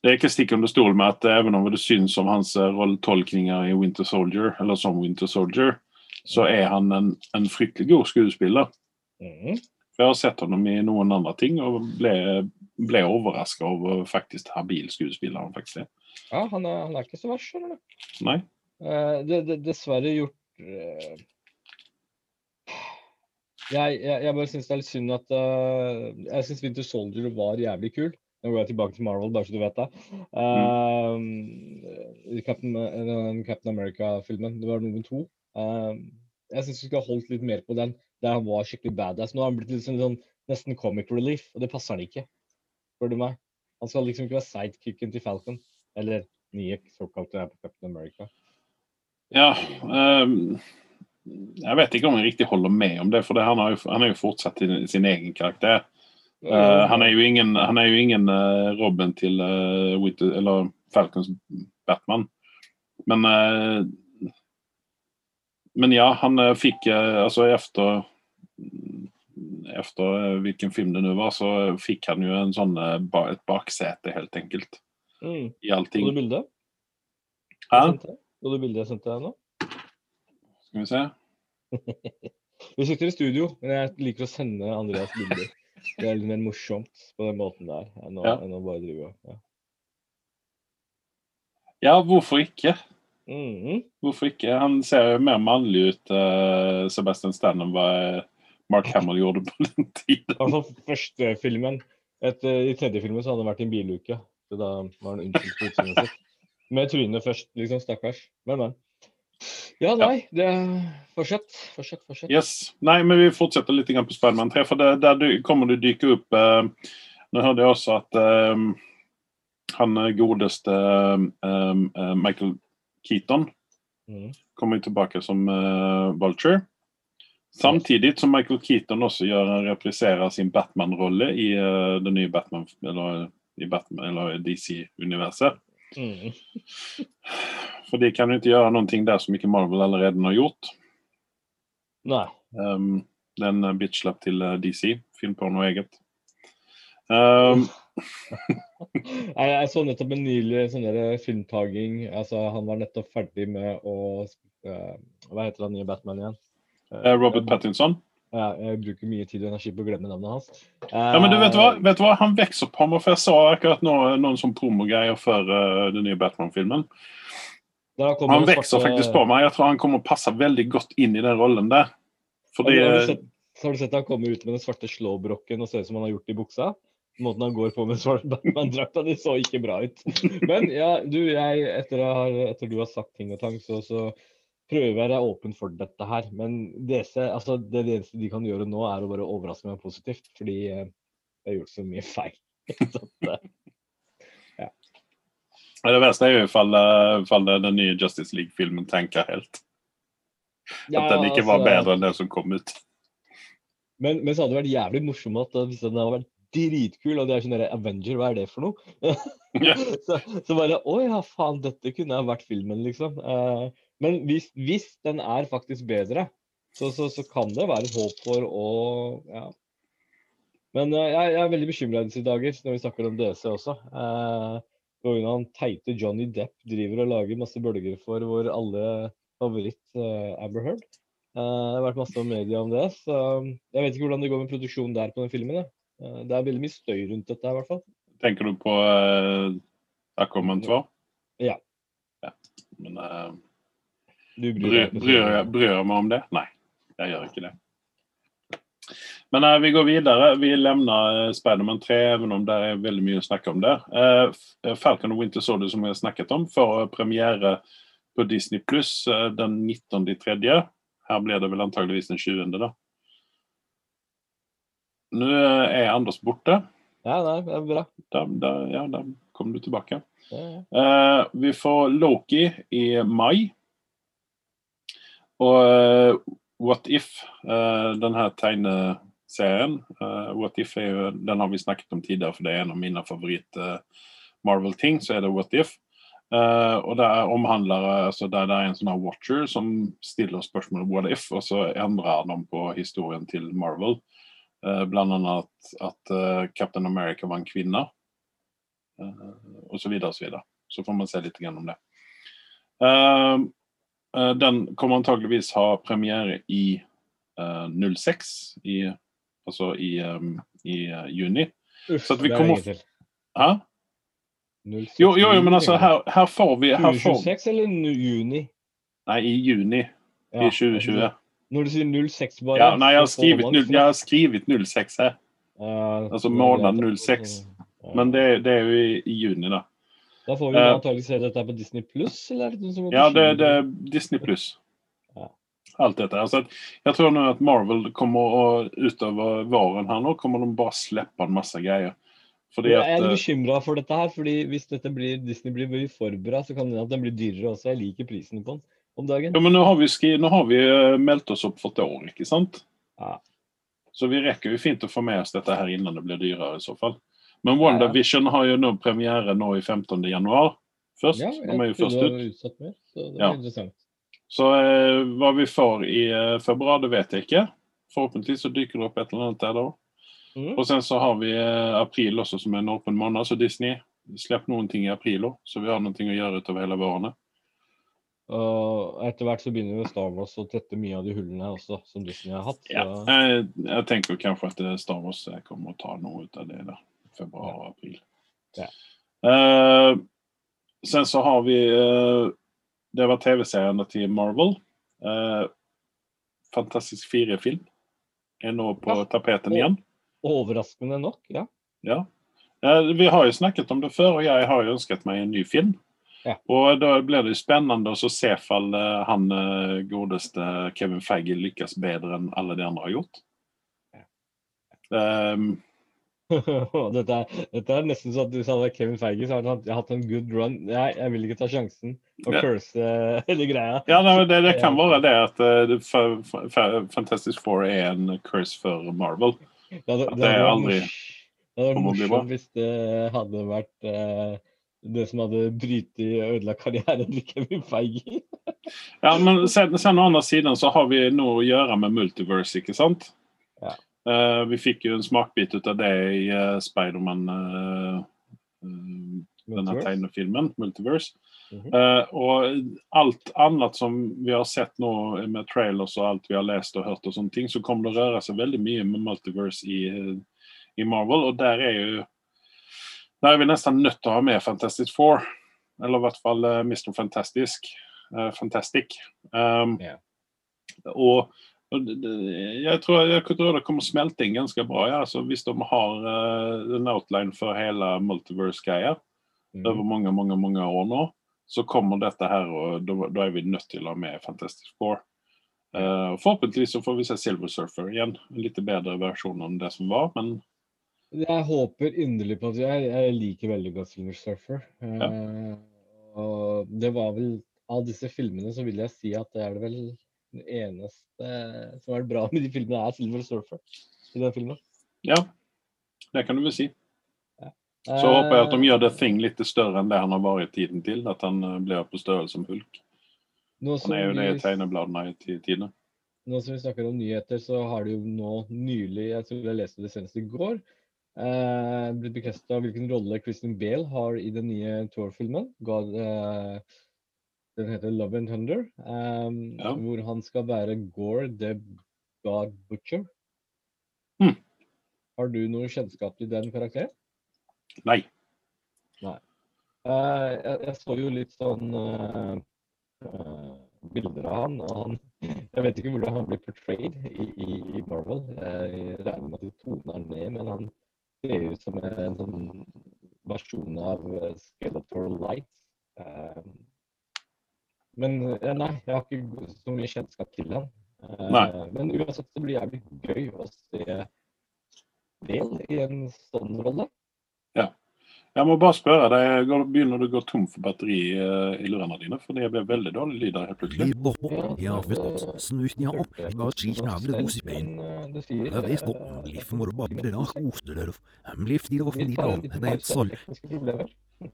det er ikke stikk under stol med at even om det syns om hans rolletolkninger i Winter Soldier, eller som Winter Soldier, så er han en, en fryktelig god skuespiller. Mhm. For Jeg har sett ham i noen andre ting og ble, ble overraska over faktisk habil skuespiller han faktisk er. Ja, han er, han er ikke så verst, skjønner du. Nei. Eh, det, det, dessverre gjort eh, jeg, jeg, jeg bare syns det er litt synd at uh, Jeg syns Winter Soldier var jævlig kul. Nå går jeg tilbake til Marvel, bare så du vet det. Eh, Captain, uh, Captain America-filmen, det var nummer to. Eh, jeg syns vi skulle ha holdt litt mer på den, der han var skikkelig badass. Nå har han blitt litt sånn, nesten comic relief, og det passer han ikke. Spør du meg. Han skal liksom ikke være sidekicken til Falcon, eller nye såkalte Captain America. Ja, um, jeg vet ikke om jeg riktig holder med om det, for det, han, har jo, han er jo fortsatt sin, sin egen karakter. Uh, han er jo ingen, han er jo ingen uh, Robin til uh, Winter, eller Falcons Batman. Men eh, Men ja, han eh, fikk eh, altså efter efter eh, hvilken film det nå var, så fikk han jo en sånn, eh, et baksete, helt enkelt, Mm. i allting. du bildet? Hæ? Så du bildet jeg sendte deg nå? Skal vi se. Vi sitter i studio, men jeg liker å sende Andreas bilder. Det er litt mer morsomt på den måten der enn å, Ja. enn å bare drive og ja. Ja, hvorfor ikke? Mhm. Hvorfor ikke? Han ser jo mer mannlig ut, uh, Sebastian Stan, var Mark Hamill gjorde på den tiden. Altså, første filmen. Etter, I tredje filmen så hadde han vært i en biluke. Så da var han unnskyldt for utseendet sitt. Med trynet først, liksom. Stakkars. Men, men. Ja, nei. Det Fortsett. Fortsett, fortsett. Yes. Nei, men vi fortsetter litt på Spiderman 3, for det, der du- kommer det dyke opp eh, Nå hørte jeg også at eh, han godeste eh, eh, Michael Keaton Mhm. kommer tilbake som eh, Vulture. Samtidig som Michael Keaton også gjør, repriserer sin Batman-rolle i uh, det nye Batman, eller, i Batman, eller DC-universet. Mm. For de kan ikke gjøre noe der som ikke Marvel allerede har gjort. Nei. Um, den uh, bitch slapp til uh, DC. Finn på noe eget. Um, Jeg, jeg så nettopp en nylig sånn der filmtaging. Altså, han var nettopp ferdig med å uh, Hva heter han nye Batman igjen? Eh, Robert Pattinson. Ja, jeg bruker mye tid og energi på å glemme navnet hans. Ja, men du vet hva? Eh, Vet du hva? Han vokser på meg, for jeg så akkurat nå, noen sånn promogreier før uh, den nye Batman-filmen. Han vokser faktisk på meg. Jeg tror han kommer å passe veldig godt inn i den rollen der. Fordi Har du, har, du sett, har du sett han kommer ut med den svarte slåbroken og ser ut som han har gjort i buksa? Måten han går på med svart Batman-drakta, det så ikke bra ut. Men ja, du, jeg, etter, å ha, etter du har sagt ting og tang, så, så prøver å være åpen for dette her. Men disse, altså, det, det eneste de kan gjøre nå, er å bare overraske meg positivt. Fordi eh, jeg har gjort så mye feil. Så eh, det verste er jo ifall, uh, den nye Justice League-filmen tenker helt. ja, At den ikke var altså, bedre enn den som kom ut. Men, men så hadde det vært jævlig morsomt at hvis den hadde vært dritkul, og det er sånn der Avenger, hva er det for noe? Ja. så, så bare Å ja, faen, dette kunne ha vært filmen, liksom. Eh, men hvis, hvis den er faktisk bedre, så, så, så kan det være et håp for å Ja. Men eh, jeg, jeg er veldig bekymra disse dager, når vi snakker om DC også. Eh, grunn han teite Johnny Depp driver og lager masse bølger for vår alle favoritt eh, Amber Heard. Eh, det har vært masse media om det, så jeg vet ikke hvordan det går med produksjonen der på den filmen. Eh, det er veldig mye støy rundt dette, her, i hvert fall. Tenker du på uh, Aquaman 2? Ja. ja. Men uh, Du bryr bryr, jeg, bryr jeg meg om det? Nei, jeg gjør ikke det. Men eh, vi går videre. Vi lemner uh, Spiderman 3, even om det er veldig mye å snakke om der. Eh, Falcon og Winter Soldier, som vi har snakket om, får premiere på Disney Pluss den 19.3. Her blir det vel antageligvis den 20., da. Nå eh, er Anders borte. Ja, nei, det er bra. Da, da, ja, da kommer du tilbake. Ja, ja. Eh, vi får Loki i mai. Og eh, What If, uh, den tegneserien eh, What If er jo, den har vi snakket om tidligere, for det er en av mine favoritt-Marvel-ting. så er det What If. Eh, og det er omhandlere, altså der det er en sånn her watcher som stiller spørsmålet What If, og så endrer de på historien til Marvel. Uh, blant annet at, at eh, Captain America var en kvinne. uh, osv. så videre, og Så videre. Så får man se litt om det. Eh, eh, den kommer antageligvis ha premiere i uh, 06, i, altså i, um, i uh, juni. Uff, Så at vi det er kommer- til. Ja? 06 Jo, jo, jo, men altså, her, här får vi... Här får, eller nu- juni? Nei, i juni Ja, i 2020. Når du sier 06 bare Ja, Nei, jeg har skrevet, får skrivit, man nu, liksom- jag har skrivit 06 her. Uh, altså måned 06. Men det, det er jo i, i juni då. Da får vi Eh, antagelig se dette på Disney Pluss, eller er det Ja, det, det er? Disney plus. Ja. dette. Alltså att, tror nå at Marvel kommer å utover våren her nå, kommer de bare slippe en masse greier. Det Jeg er eh, bekymra for dette her, fordi hvis dette blir, Disney blir veldig for så kan det hende at den blir dyrere også. Jeg liker prisen på den om dagen. ja, men nå har vi, nå har vi eh, meldt oss opp for et år, ikke sant? Ja. Så vi rekker jo fint å få med oss dette her innan det blir dyrere i så fall. Men. WandaVision har jo nå premiere nå i 15 januari. Först, Ja, de er jo det ut. utsatt mer, så det Ja. interessant. Så eh, vad vi får i eh, februari, det vet jeg ikke. Forhåpentlig så dyker det opp et eller annet der da. Mm. Og sen så har vi eh, april også som er en åpen måned, Så Disney slipper noen ting i april òg. Så vi har noe å gjøre utover hele våren. Og etter hvert så begynner jo Star Wars å tette mye av de hullene også, som Disney har hatt. Så Ja. jeg, jeg, tenker kanskje att eh, Star Wars kommer å ta noe ut av det där. Februari og april. Ja. Uh, sen så har vi uh, det var tv-serien til Marvel. Uh, Fantastisk firefilm er nå på Ja. tapeten igjen. overraskende nok, ja. Ja. Vi har jo snakket om det før, og jeg har jo ønsket meg en ny film. Ja. Og da blir det jo spennende å se eh, han godeste Kevin Feige lykkes bedre enn alle de andre har gjort. Og dette, er, dette er nesten sånn at du sa det er Kevin Feige, så har han hatt- en good run. Nei, jeg vil ikke ta sjansen og Ja. curse eh, hele greia. ja, nei, det, det kan være det at det för Fantastic Four er en curse for Marvel. Det hadde, At det hadde det vært aldri det hadde vært morsomt hvis det hadde vært eh, det som hadde brytet og ødelagt karrieren til Kevin Feige. Ja, men sen, sen andre siden sidan så har vi noe å gjøre med multiverse, ikke sant? Ja. Eh, vi fikk jo en smakbit ut av det i uh, Spiderman uh, eh, den tegnefilmen, Multiverse. Mm -hmm. uh, og alt annet som vi har sett nå med trailers og alt vi har lest og hørt, og sånne ting, så kommer det å røre seg veldig mye med Multiverse i, i Marvel Og der er jo Der er vi nesten nødt til å ha med Fantastic Four. Eller i hvert fall uh, Mr Fantastic. Uh, Fantastic. Um, yeah. och jag tror, jeg tror det kommer smelting ganske ganska bra. Ja. Altså, hvis de har uh, en outline for hele Multiverse-greia Mm. over mange mange, mange år nå, Så kommer dette her, og da er vi nødt til å ha med Fantastic Four. Uh, forhåpentligvis så får vi se Silver Surfer igjen. En litt bedre versjon enn det som var. Men Jeg håper inderlig på at jeg, jeg liker veldig godt Silver Surfer. Eh, og det var vel Av disse filmene så vil jeg si at det er det vel den eneste som har vært bra med de filmene, er Silver Surfer. I den filmen. ja, det kan du vel si. Så håper jeg at de gjør The Thing litt større enn det han har vært tiden til. At han eh, blir på størrelse som Hulk. Han er jo det i tegnebladene i tidene. nå som vi snakker om nyheter, så har det jo nå nylig, jeg tror jeg leste det senest i går, eh, blitt bekrefta hvilken rolle Christian Bale har i den nye Tour-filmen. God, eh, den heter Love and Thunder. um, Ja. Hvor han skal være Gore the God Butcher. Mm. Har du noe kjennskap til den karakteren? Nei. Nei. Uh, jeg, jeg så jo litt sånn uh, uh, bilder av han, og han Jeg vet ikke hvordan han blir portrayed i, i, i Marvel. Jeg regner med at de toner han ned, men han ser ut som en sånn versjon av Skeletor Light. Men eh, nei, jeg har ikke så mye kjennskap til han. Eh. Men uansett så blir det jævlig gøy å se vel i en sånn rolle. Jag må bare spørre deg, Begynner du å gå tom for batteri eh, i lurene dine? For det ble veldig dårlig lyd her helt plutselig.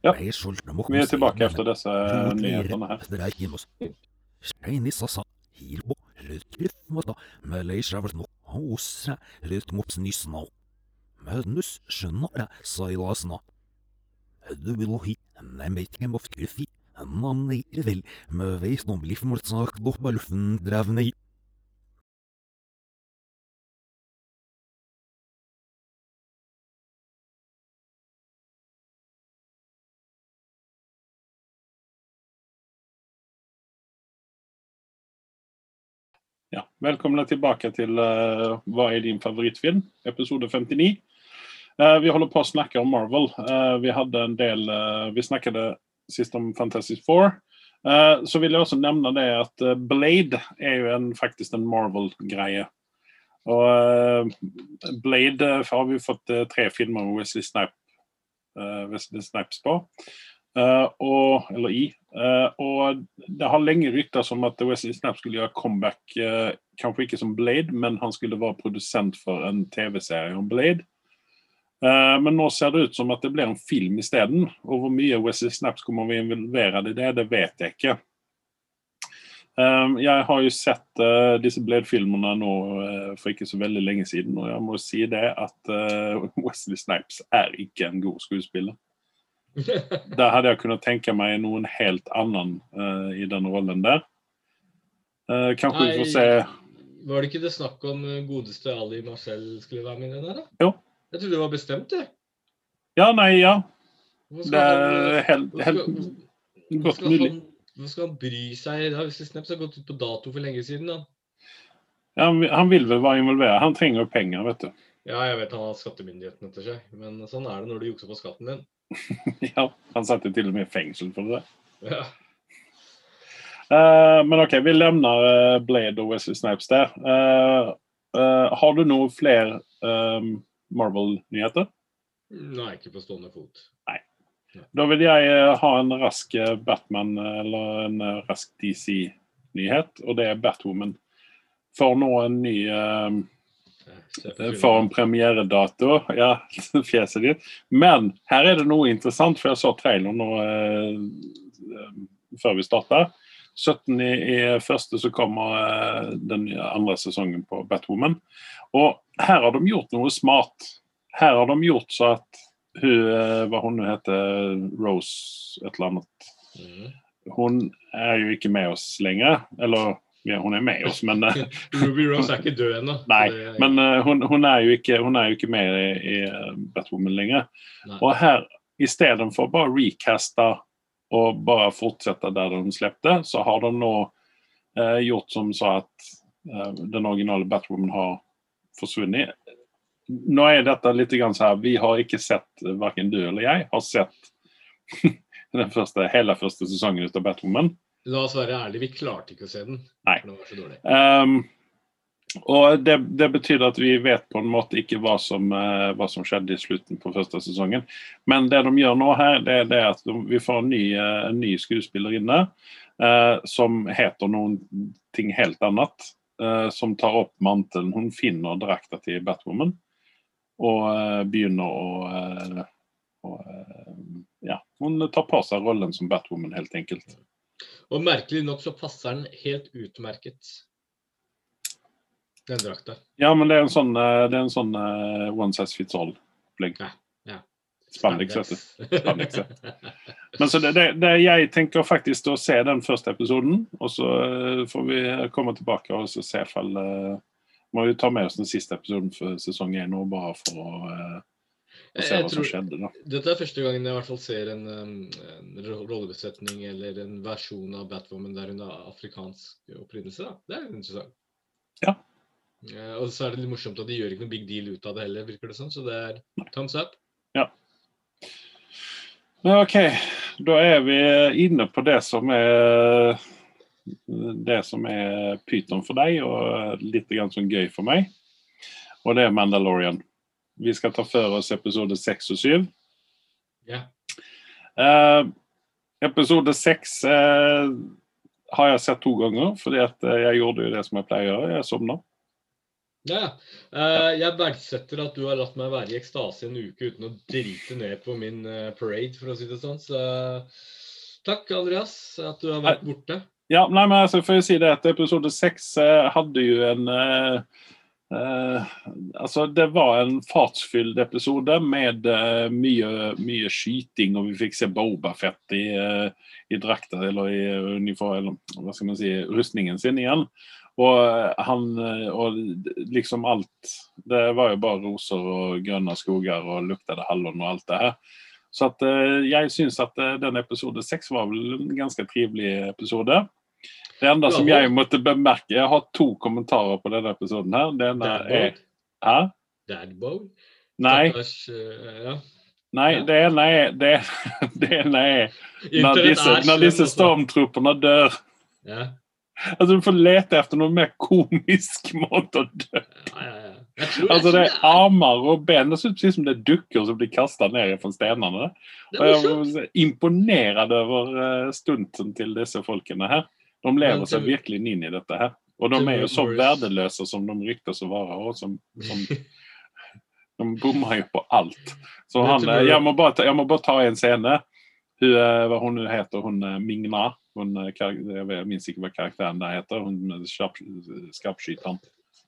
Ja eh, Jeg jeg Vi efter dessa eh, nyheterna här. Er tilbake etter disse nyhetene her. Mødnus, skjønna det, sailasna. du vil hi, nei meitken of kruffi, man er vel, med veis doch balfen drevne i. Ja, velkommen tilbake til uh, Hva er din favorittfilm? Episode 59. Eh, vi holder på å snakke om Marvel. Eh, vi hadde en del, eh, vi snakket sist om Fantastic Four. Så vil jeg også nevne det at Blade er jo en, faktisk en Marvel-greie. Og Blade har vi fått tre filmer med Wesley, Snipe, Wesley Snipes på. Eh, och, eller i. Och det har lenge ryktats om at Wesley Snipes skulle gjøre comeback, kanskje ikke som Blade, men han skulle være produsent for en tv-serie om Blade. Eh, Men nå ser det ut som at det blir en film isteden. Og hvor mye Wesley Snaps kommer vi involvere i det, det vet jeg ikke. Eh, Jeg har jo sett eh, disse Blade-filmene nå for ikke så veldig lenge siden, og jeg må si det at Wesley Snipes er ikke en god skuespiller. Der hadde jeg kunnet tenke meg noen helt annen i den rollen der. Kanskje vi får se Var det ikke det snakk om godeste Ali Marcel skulle være med i den der, da? Jo. Jeg trodde det var bestemt, jeg. Ja, nei, ja. Det skal er han- helt, helt skal mulig. han- skal han bry seg? Da, hvis Snaps har gått ut på dato for lenge siden, da. Ja, han, han vil vel være involvert. Han trenger penger, vet du. Ja, jeg vet han har skattemyndighetene etter seg, men sånn er det når du jukser på skatten din. Ja, han satt jo til og med i fengsel for det. Ja. Uh, men OK, vi lemner uh, Blade og Wesley Snipes der. Uh, har du noe flere eh, Marvel-nyheter? Nei, ikke på stående fot. Da vil jeg eh, ha en rask eh, Batman eller en eh, rask DC-nyhet, og det er Batwoman. Får nå en ny får en premieredato. Ja, fjeset ditt. Men her er det noe interessant, for jeg så traileren nå eh, før vi starta. 17. i, i første så kommer eh, den andre sesongen på Batwoman. Og her har de gjort noe smart. Her har de gjort så at hun, eh, hva hun heter, Rose et eller annet mm. Hun er jo ikke med oss lenger. Eller ja, hun er med oss, men eh, Ruby Rose er ikke død ennå. Nei, er- men uh, hun, hun, er ikke, hun er jo ikke med i, i Batwoman lenger. Nei. Og her, istedenfor bare recaste og bare fortsette der de slepte, så har de nå eh, gjort som så at eh, den originale Batwoman har forsvunnet. Nå er dette litt grann så her, Vi har ikke sett, eh, hverken du eller jeg, har sett den første, hele første sesongen ut av Batwoman. La oss være ærlige, vi klarte ikke å se den. Nei. Den var så dårlig. Ehm, og det, det betyr at vi vet på en måte ikke hva som, eh, hva som skjedde i slutten på første sesongen. Men det de gjør nå her, det er at de, vi får en ny, eh, en ny skuespiller inne eh, som heter noen ting helt annet. eh, som tar opp mantelen. Hun finner drakta til Batwoman og eh, begynner å eh, å, Ja, hun tar på seg rollen som Batwoman, helt enkelt. Og merkelig nok så passer den helt utmerket. Den drakta. Ja, men det er en sånn, eh, det er en sånn uh, one size fits all-opplegg. Ja, ja. Spandex. Spandex, Men så det, det, det, jeg tenker faktisk å se den første episoden, og så eh, får vi komme tilbake og se ifall uh, Må vi ta med oss den siste episoden for sesong én nå, bare for å, uh, jeg, Jeg tror- skjedde. Dette er første gangen jeg i hvert fall ser en, en rollebesetning eller en versjon av Batwoman der hun har afrikansk opprinnelse. Da. Det er interessant. Ja. Eh, og så er det litt morsomt at de gjør ikke noe big deal ut av det heller, virker det sånn. Så det er thumbs up. Men OK, da er vi inne på det som er det som er pyton for deg, og litt grann sånn gøy for meg. Og det er Mandalorian. Vi skal ta for oss episode seks og syv. Yeah. Eh, episode seks eh, har jeg sett to ganger, fordi at eh, jeg gjorde jo det som jeg pleier å gjøre. Jeg sovna. Ja. Eh, jeg verdsetter at du har latt meg være i ekstase en uke uten å drite ned på min eh, parade, for å si det sånn. Så takk, Andreas, at du har vært borte. Ja, nei, men altså, for å si det at episode seks eh, hadde jo en uh, uh, altså, det var en fartsfylt episode med uh, mye, mye skyting, og vi fikk se Boba Fett i, uh, i drakta, eller i uniform, eller hva skal man si, rustningen sin igjen. Og eh, han eh, Og liksom alt Det var jo bare roser og grønne skoger og luktede hallon og alt det her. Så at eh, jeg syns at den episode seks var vel en ganske trivelig episode. Det enda som jeg måtte bemerke Jeg har to kommentarer på denne episoden her. Det ene er Hæ? Dadbone. Nei, ja. nei, det ene er Det, det ene er når disse, når disse stormtroppene dør. Ja, Altså, du får lete etter noe mer komisk måte å dø tror Altså, det er armer og ben. Det ser ut som det er dukker som blir kasta ned fra stenene. Og er jeg morsomt. imponert over stunden stunten til disse folkene her. De lever seg virkelig inn i dette her. Og de er jo så verdeløse som de ryktes å være. Og som, som, de bommer jo på alt. Så han, eh, jeg, må bare ta, jeg må bare ta en scene. Hun, eh, hva hun heter hun eh, Mingna. Hun, eh, jeg minnes ikke hva karakteren der heter. Hun skarpskyteren.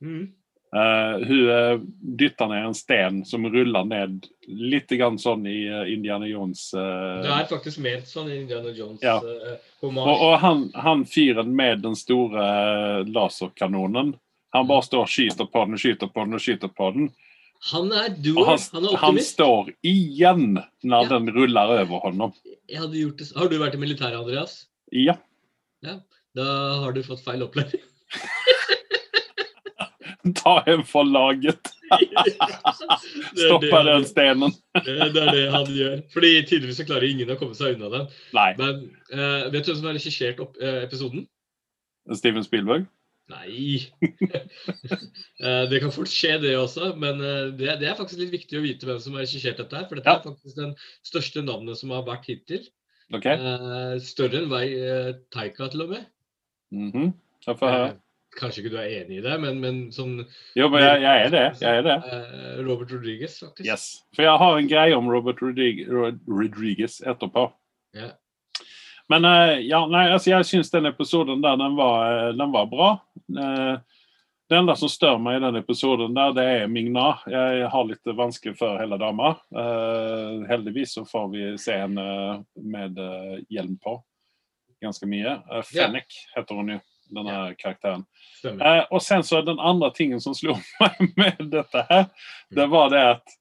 Mm. Eh, hun uh, dytter ned en sten som ruller ned litt grann sånn i uh, Indiana Jones. uh, Det er faktisk ment sånn i Indiana Jones. Ja. eh, og og han, han fyren med den store eh, laserkanonen, han bare står og skyter på den og skyter på den og skyter på den. Han er duo, han, Han er han står igjen når Ja. den ruller over s- Har du vært i militæret, Andreas? Ja. Da har du fått feil opplæring. Stopper er Stoppa det den stenen. Det, er det han gjør. Fordi tydeligvis så klarer ingen å komme seg unna den. Nei. Men uh, vet du hvem som har regissert opp, eh, episoden? Steven Spielberg? Nei. uh, det kan fort skje, det også. Men det, det er faktisk litt viktig å vite hvem som har regissert dette. her, For dette Ja. er faktisk den største navnet som har vært hittil. OK? Uh, større enn vei uh, Taika, til og med. Mm -hmm. Eh, kanskje ikke du er enig i det, men, men sånn Jo, men jeg, jeg er det. Jeg er det. eh, Robert Rodriguez, faktisk. Yes. For jeg har en greie om Robert Rodrig Rodriguez etterpå. Yeah. Men eh, ja, nei, altså, jeg syns den episoden der, den var, eh, den var bra. Eh, det enda som stør meg i den episoden der, det er Migna. Jeg har litt vanskelig for hele dama. Uh, heldigvis så får vi se henne med uh, hjelm på ganske mye. Uh, Fennek yeah. heter hun jo, denne karakteren. Stemmer. Eh, og sen så den andre tingen som slo meg med dette her, det var det at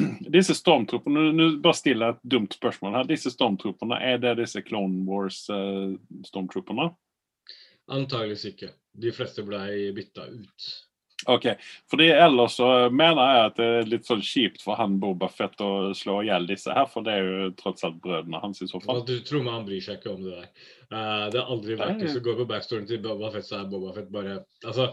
disse stormtroppene Nå bare stiller jeg et dumt spørsmål her. Disse stormtroppene, er det disse Clone Wars-stormtroppene? Antageligvis ikke. De fleste blei bytta ut. OK. Fordi ellers så mener jeg at det er litt sånn kjipt for han Boba Fett å slå i hjel disse her, for det er jo tross alt brødrene hans i så fall. Du tror meg han bryr seg ikke om det der. Uh, det har aldri vært Hvis du går på backstoryen til Boba Fett, så er Boba Fett bare Altså,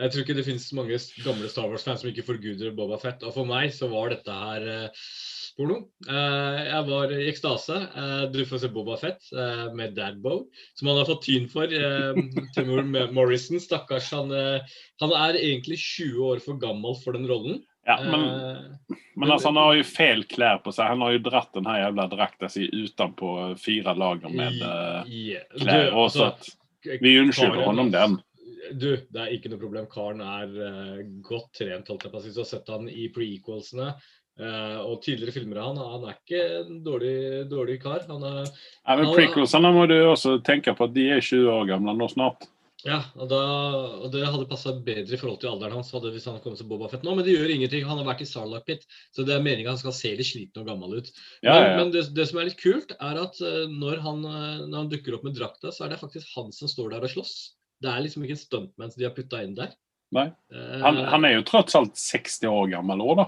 jeg tror ikke det finnes mange gamle Star Wars-fans som ikke forguder Boba Fett. Og for meg så var dette her eh, porno. Eh, jeg var i ekstase. Eh, du får se Boba Fett eh, med Dadbo, som han har fått tyn for. Uh, Timur Morrison, stakkars. Han, han er egentlig 20 år for gammel for den rollen. Ja, men, men altså, han har jo feil klær på seg. Han har jo dratt den her jævla drakta si utenpå fire lager med klær. Du, altså, vi unnskylder ham den. Du, det er ikke noe problem. Karen er uh, godt trent. holdt jeg på å si. Så har sett han i prequelsene eh, og tidligere filmer av han. Han er ikke en dårlig, dårlig kar. Han er, Ja, men Prequelsene må du også tenke på at de er 20 år gamle nå snart. ja, og, da, og Det hadde passa bedre i forhold til alderen hans hadde hvis han kom til Boba Fett nå, men det gjør ingenting. Han har vært i Sarlacc Pit, så det er meninga han skal se litt sliten og gammel ut. Ja, men ja, men det, det som er litt kult, er at eh, når han, eh, når han dukker opp med drakta, så er det faktisk han som står der og slåss. Det er liksom ikke en stuntman som de har putta inn der. Nei. Han, han er jo tross alt 60 år gammel òg, da.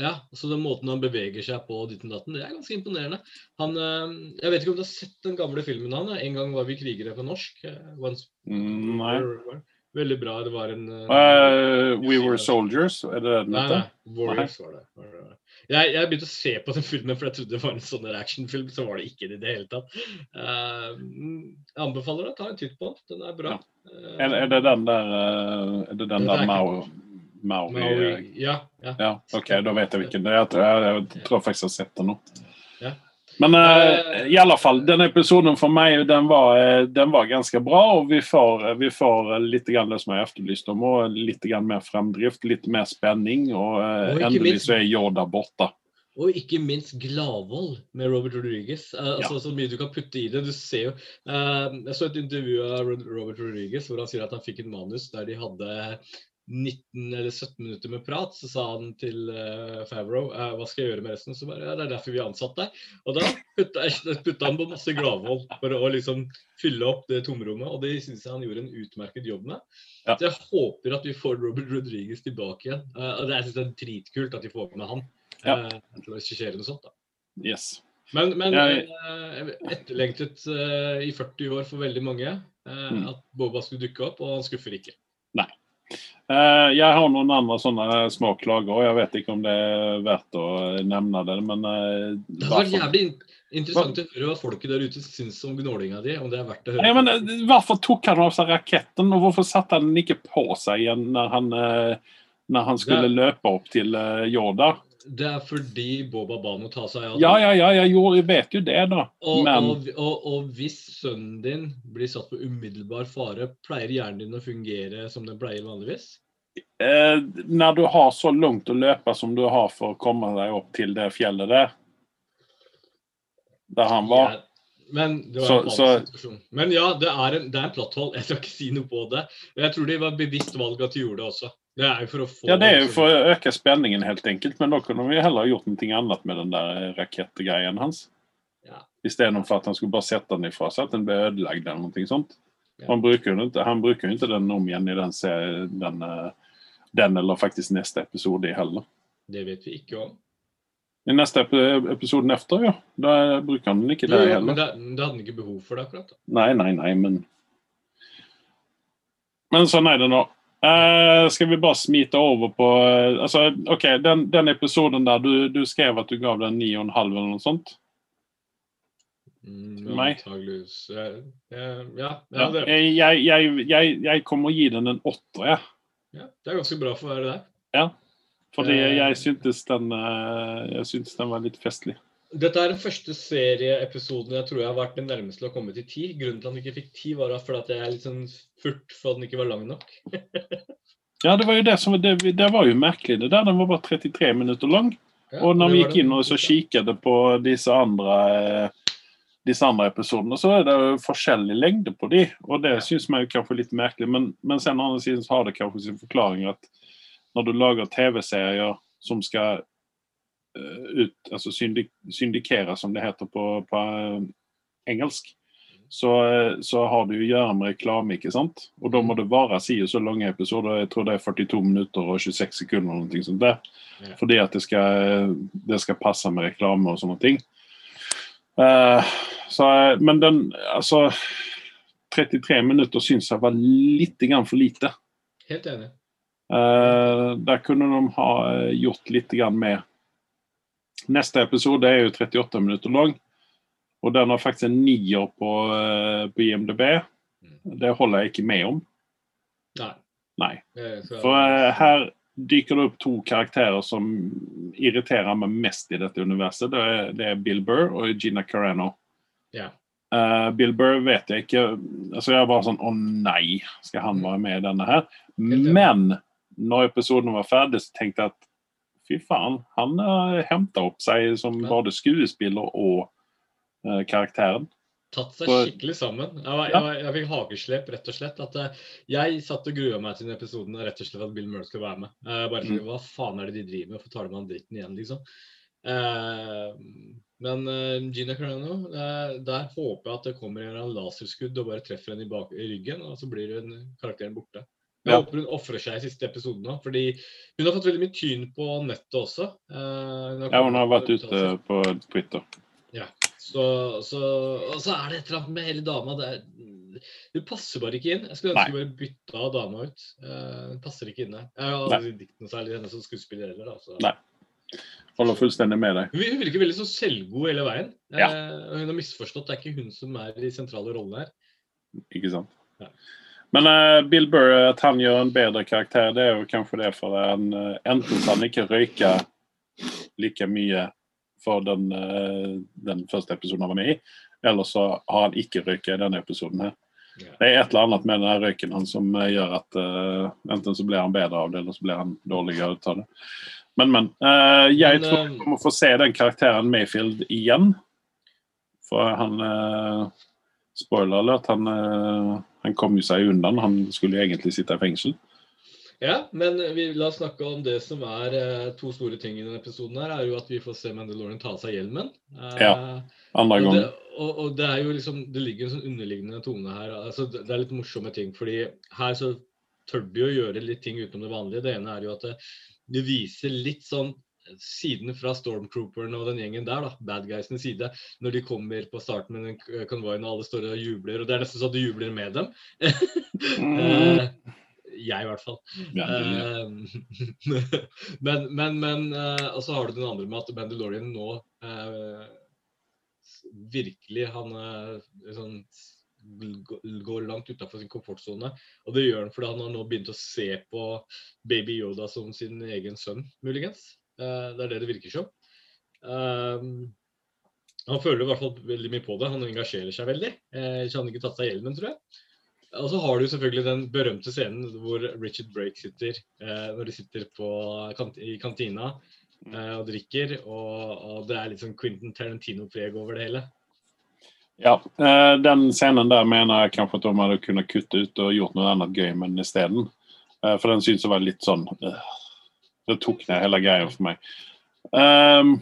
Ja, så den måten han beveger seg på, ditten datten, det er ganske imponerende. Han, eh, jeg vet ikke om du har sett den gamle filmen han, 'En gang var vi krigere' på norsk? eh, Once, Mm, nei. Veldig bra. Det var en eh, Eh, We Were Soldiers, er det den heter? nei. Warriors var det. Var det. Jeg, jeg begynte å se på den filmen, for jeg trodde det var en sånn actionfilm. Så var det ikke det i det hele tatt. Uh, jeg anbefaler deg å ta en titt på den. Den er bra. Ja. Er, er det den der eh, Er det den Det der er eh, Maui, ja, ja. Ja, OK, da vet jeg hvilken det er. Jeg, tror faktisk jeg har sett den nå. Men uh, i alle fall, den episoden for meg den var, eh, den var ganske bra. Og vi får, vi får litt grann det som jeg etterlyste om, og litt grann mer fremdrift, litt mer spenning. Og, eh, Og endelig minst- så er Yoda borte. Og ikke minst Gladvold med Robert Rodriguez. Altså, Ja. Så mye du kan putte i det. Du ser jo Jeg så et intervju av Robert Rodriguez hvor han sier at han fikk en manus der de hadde 19 eller 17 minutter med prat. Så sa han til uh, Favreau uh, hva skal jeg gjøre med resten. Så bare ja, det er derfor vi har ansatt deg. Og da putta, putta han på masse Gladvold for å liksom fylle opp det tomrommet. Og det syns jeg han gjorde en utmerket jobb med. Ja. Så jeg håper at vi får Robert Rodriguez tilbake igjen. Uh, og det, jeg synes det er dritkult at de får med han. Ja. uh, til å regissere noe sånt. da. Yes. Men, men Jeg- etterlengtet i 40 år for veldig mange Mm. at Boba skulle dukke opp, og han skuffer ikke. Eh, jeg har noen andre sånne småklager òg. jeg vet ikke om det er verdt å nevne det, men eh, Det hadde vært jævlig in interessant å høre hva folket der ute syns om gnålinga di. Om det er verdt å høre. Nei, men eh, Hvorfor tok han av seg raketten, og hvorfor satte han den ikke på seg igjen når han, når han skulle løpe opp til Yoda? Det er fordi Boba ba tar ta seg av Ja, ja, ja, jeg, gjorde, jeg vet jo det, da. Og, Men og, og, og hvis sønnen din blir satt på umiddelbar fare, pleier hjernen din å fungere som den pleier vanligvis? eh, når du har så langt å løpe som du har for å komme deg opp til det fjellet der Der han var. Ja, men det var Så- en så-. Men ja, det er en, det er en platthold. Jeg skal ikke si noe på det. Jeg tror det var bevisst valg at de gjorde det også. Det er jo for å få Ja, det er jo for å øke spenningen, helt enkelt. Men da kunne vi heller gjort noe annet med den der rakettgreien hans. Ja. Istedenfor at han skulle bare sette den ifra seg, at den ble ødelagt eller noe sånt. Ja. Han bruker jo ikke, han bruker ikke den om igjen i den, den, eh, den eller faktisk neste episode heller. Det vet vi ikke om. I neste ep- episoden efter, ja. Da bruker han den ikke der heller. men det, det hadde han ikke behov for det akkurat. da. Nei, nei, nei, men Men sånn er det nå. Eh, skal vi bare smite over på uh, altså, OK, den, den episoden der du, du skrev at du gav den 9,5 eller noe sånt? Mm, Nei. Antageligvis. eh, eh, Ja, ja, Ja. det, Jeg, kommer å gi den en åtter, jeg. ja, det er ganske bra for å være der. Fordi uh, jeg syntes den, eh, jeg syntes den var litt festlig. Dette er den første serieepisoden jeg tror jeg har vært den nærmeste til å komme til ti. Grunnen til at den ikke fikk ti, var fordi jeg er litt sånn furt for at den ikke var lang nok. Ja, det var jo det som det, det var jo merkelig, det der. Den var bare 33 minutter lang. Ja, Og når vi gikk inn og så kikket på disse andre disse andre episodene, så er det jo forskjellig lengde på de, og det syns man jo kanskje litt merkelig. Men, men sen andre siden så har det kanskje sin forklaring at når du lager TV-serier som skal ut, altså syndik, syndikere, som det heter på, på eh, engelsk, så, eh, så har det å gjøre med reklame, ikke sant? Og da må det være si og så lange episoder. Jeg tror det er 42 minutter og 26 sekunder. eller noe sånt der. Ja. Fordi at det skal, det skal passe med reklame og sånne ting. Uh, så, eh, men den Altså 33 minutter syns jeg var litt grann for lite. Helt enig. Uh, der kunne de ha eh, gjort litt grann mer. Neste episode er jo 38 minutter lang. Og den har faktisk en nier på, eh, på IMDb. Det holder jeg ikke med om. Nei. Nei. For eh, her dyker det opp to karakterer som irriterer meg mest i dette universet. Det er, det er Bill Burr og Gina Carano. Ja. Uh, Bill Burr vet jeg ikke altså Jeg bare sånn Å nei, skal han være med i denne her? Men når episoden var ferdig, så tenkte jeg at fy faen, han har henta opp seg som Ja. både skuespiller og uh, karakteren. Tatt seg For- skikkelig sammen. Jeg, var, Ja. jeg, jeg fikk hageslep, rett og slett. At uh, jeg satt og grua meg til den episoden rett og slett at Bill Murray skulle være med. Uh, bare Mm. Hva faen er det de driver med? Hvorfor tar de han dritten igjen, liksom? Men Gina Carano, der håper jeg at det kommer en laserskudd og bare treffer henne i, bak, i ryggen, og så blir hun, karakteren borte. Jeg håper hun ofrer seg i siste episode nå, fordi hun har fått veldig mye tyn på nettet også. Hun Ja, hun har vært ute på Twitter. så, så, og så er det et eller annet med hele dama. Det, er, det passer bare ikke inn. Jeg skulle ønske bare bytta dama ut. Eh, Det passer ikke inn der. Jeg har aldri likt noe særlig henne som skuespiller heller. Da, så. Nei. Holder fullstendig med deg. Hun, hun virker veldig så selvgod hele veien. Ja. Eh, hun har misforstått. Det er ikke hun som er i sentrale rollen her. Ikke sant? Ja. Men uh, Bill Burr, at han gjør en bedre karakter, det er jo kanskje det for han uh, enten så han ikke røyker like mye for den, uh, den første episoden han var med i. Eller så har han ikke røyka i denne episoden. her. Det er et eller annet med den røyken han som gjør at enten så blir han bedre av det, eller så blir han dårligere ut av det. Men, men. jeg Men, tror vi kommer få se den karakteren Mayfield igjen. For han Spoiler alert, han, han kom jo seg unna. Han skulle jo egentlig sitte i fengsel. Ja, men vi, la oss snakke om det som er eh, to store ting i denne episoden. her, er jo At vi får se Mandalorian ta av seg hjelmen. Eh, Ja, Andre og, det, og, og det er jo liksom, det ligger en sånn underliggende tone her. altså Det det er litt morsomme ting. fordi her så tør de å gjøre litt ting utenom det vanlige. Det ene er jo at det, det viser litt sånn siden fra Stormtrooperen og den gjengen der, da, bad guysene side, når de kommer på starten med den konvoien og alle står og jubler. og Det er nesten så du jubler med dem. Eh, jeg, i hvert fall. Ja, ja. Eh, men, men, men eh, Og så har du den andre med at Mandalorian nå eh, virkelig Han eh, sånn, går langt utafor sin komfortsone. Og det gjør han fordi han har nå begynt å se på Baby Yoda som sin egen sønn, muligens. Eh, det er det det virker som. Eh, han føler i hvert fall veldig mye på det. Han engasjerer seg veldig. Eh, ikke han ikke tatt seg hjelmen, tror jeg. Og så har du selvfølgelig den berømte scenen hvor Richard Brake sitter eh, når de sitter på i kantina eh, og drikker, og, og det er litt sånn Quentin Tarantino-preg over det hele. Ja, eh, den scenen der mener jeg kanskje at de hadde kunnet kutte ut og gjort noe annet gøy med den isteden. Eh, for den synes å være litt sånn eh, Det tok ned hele greia for meg. Um,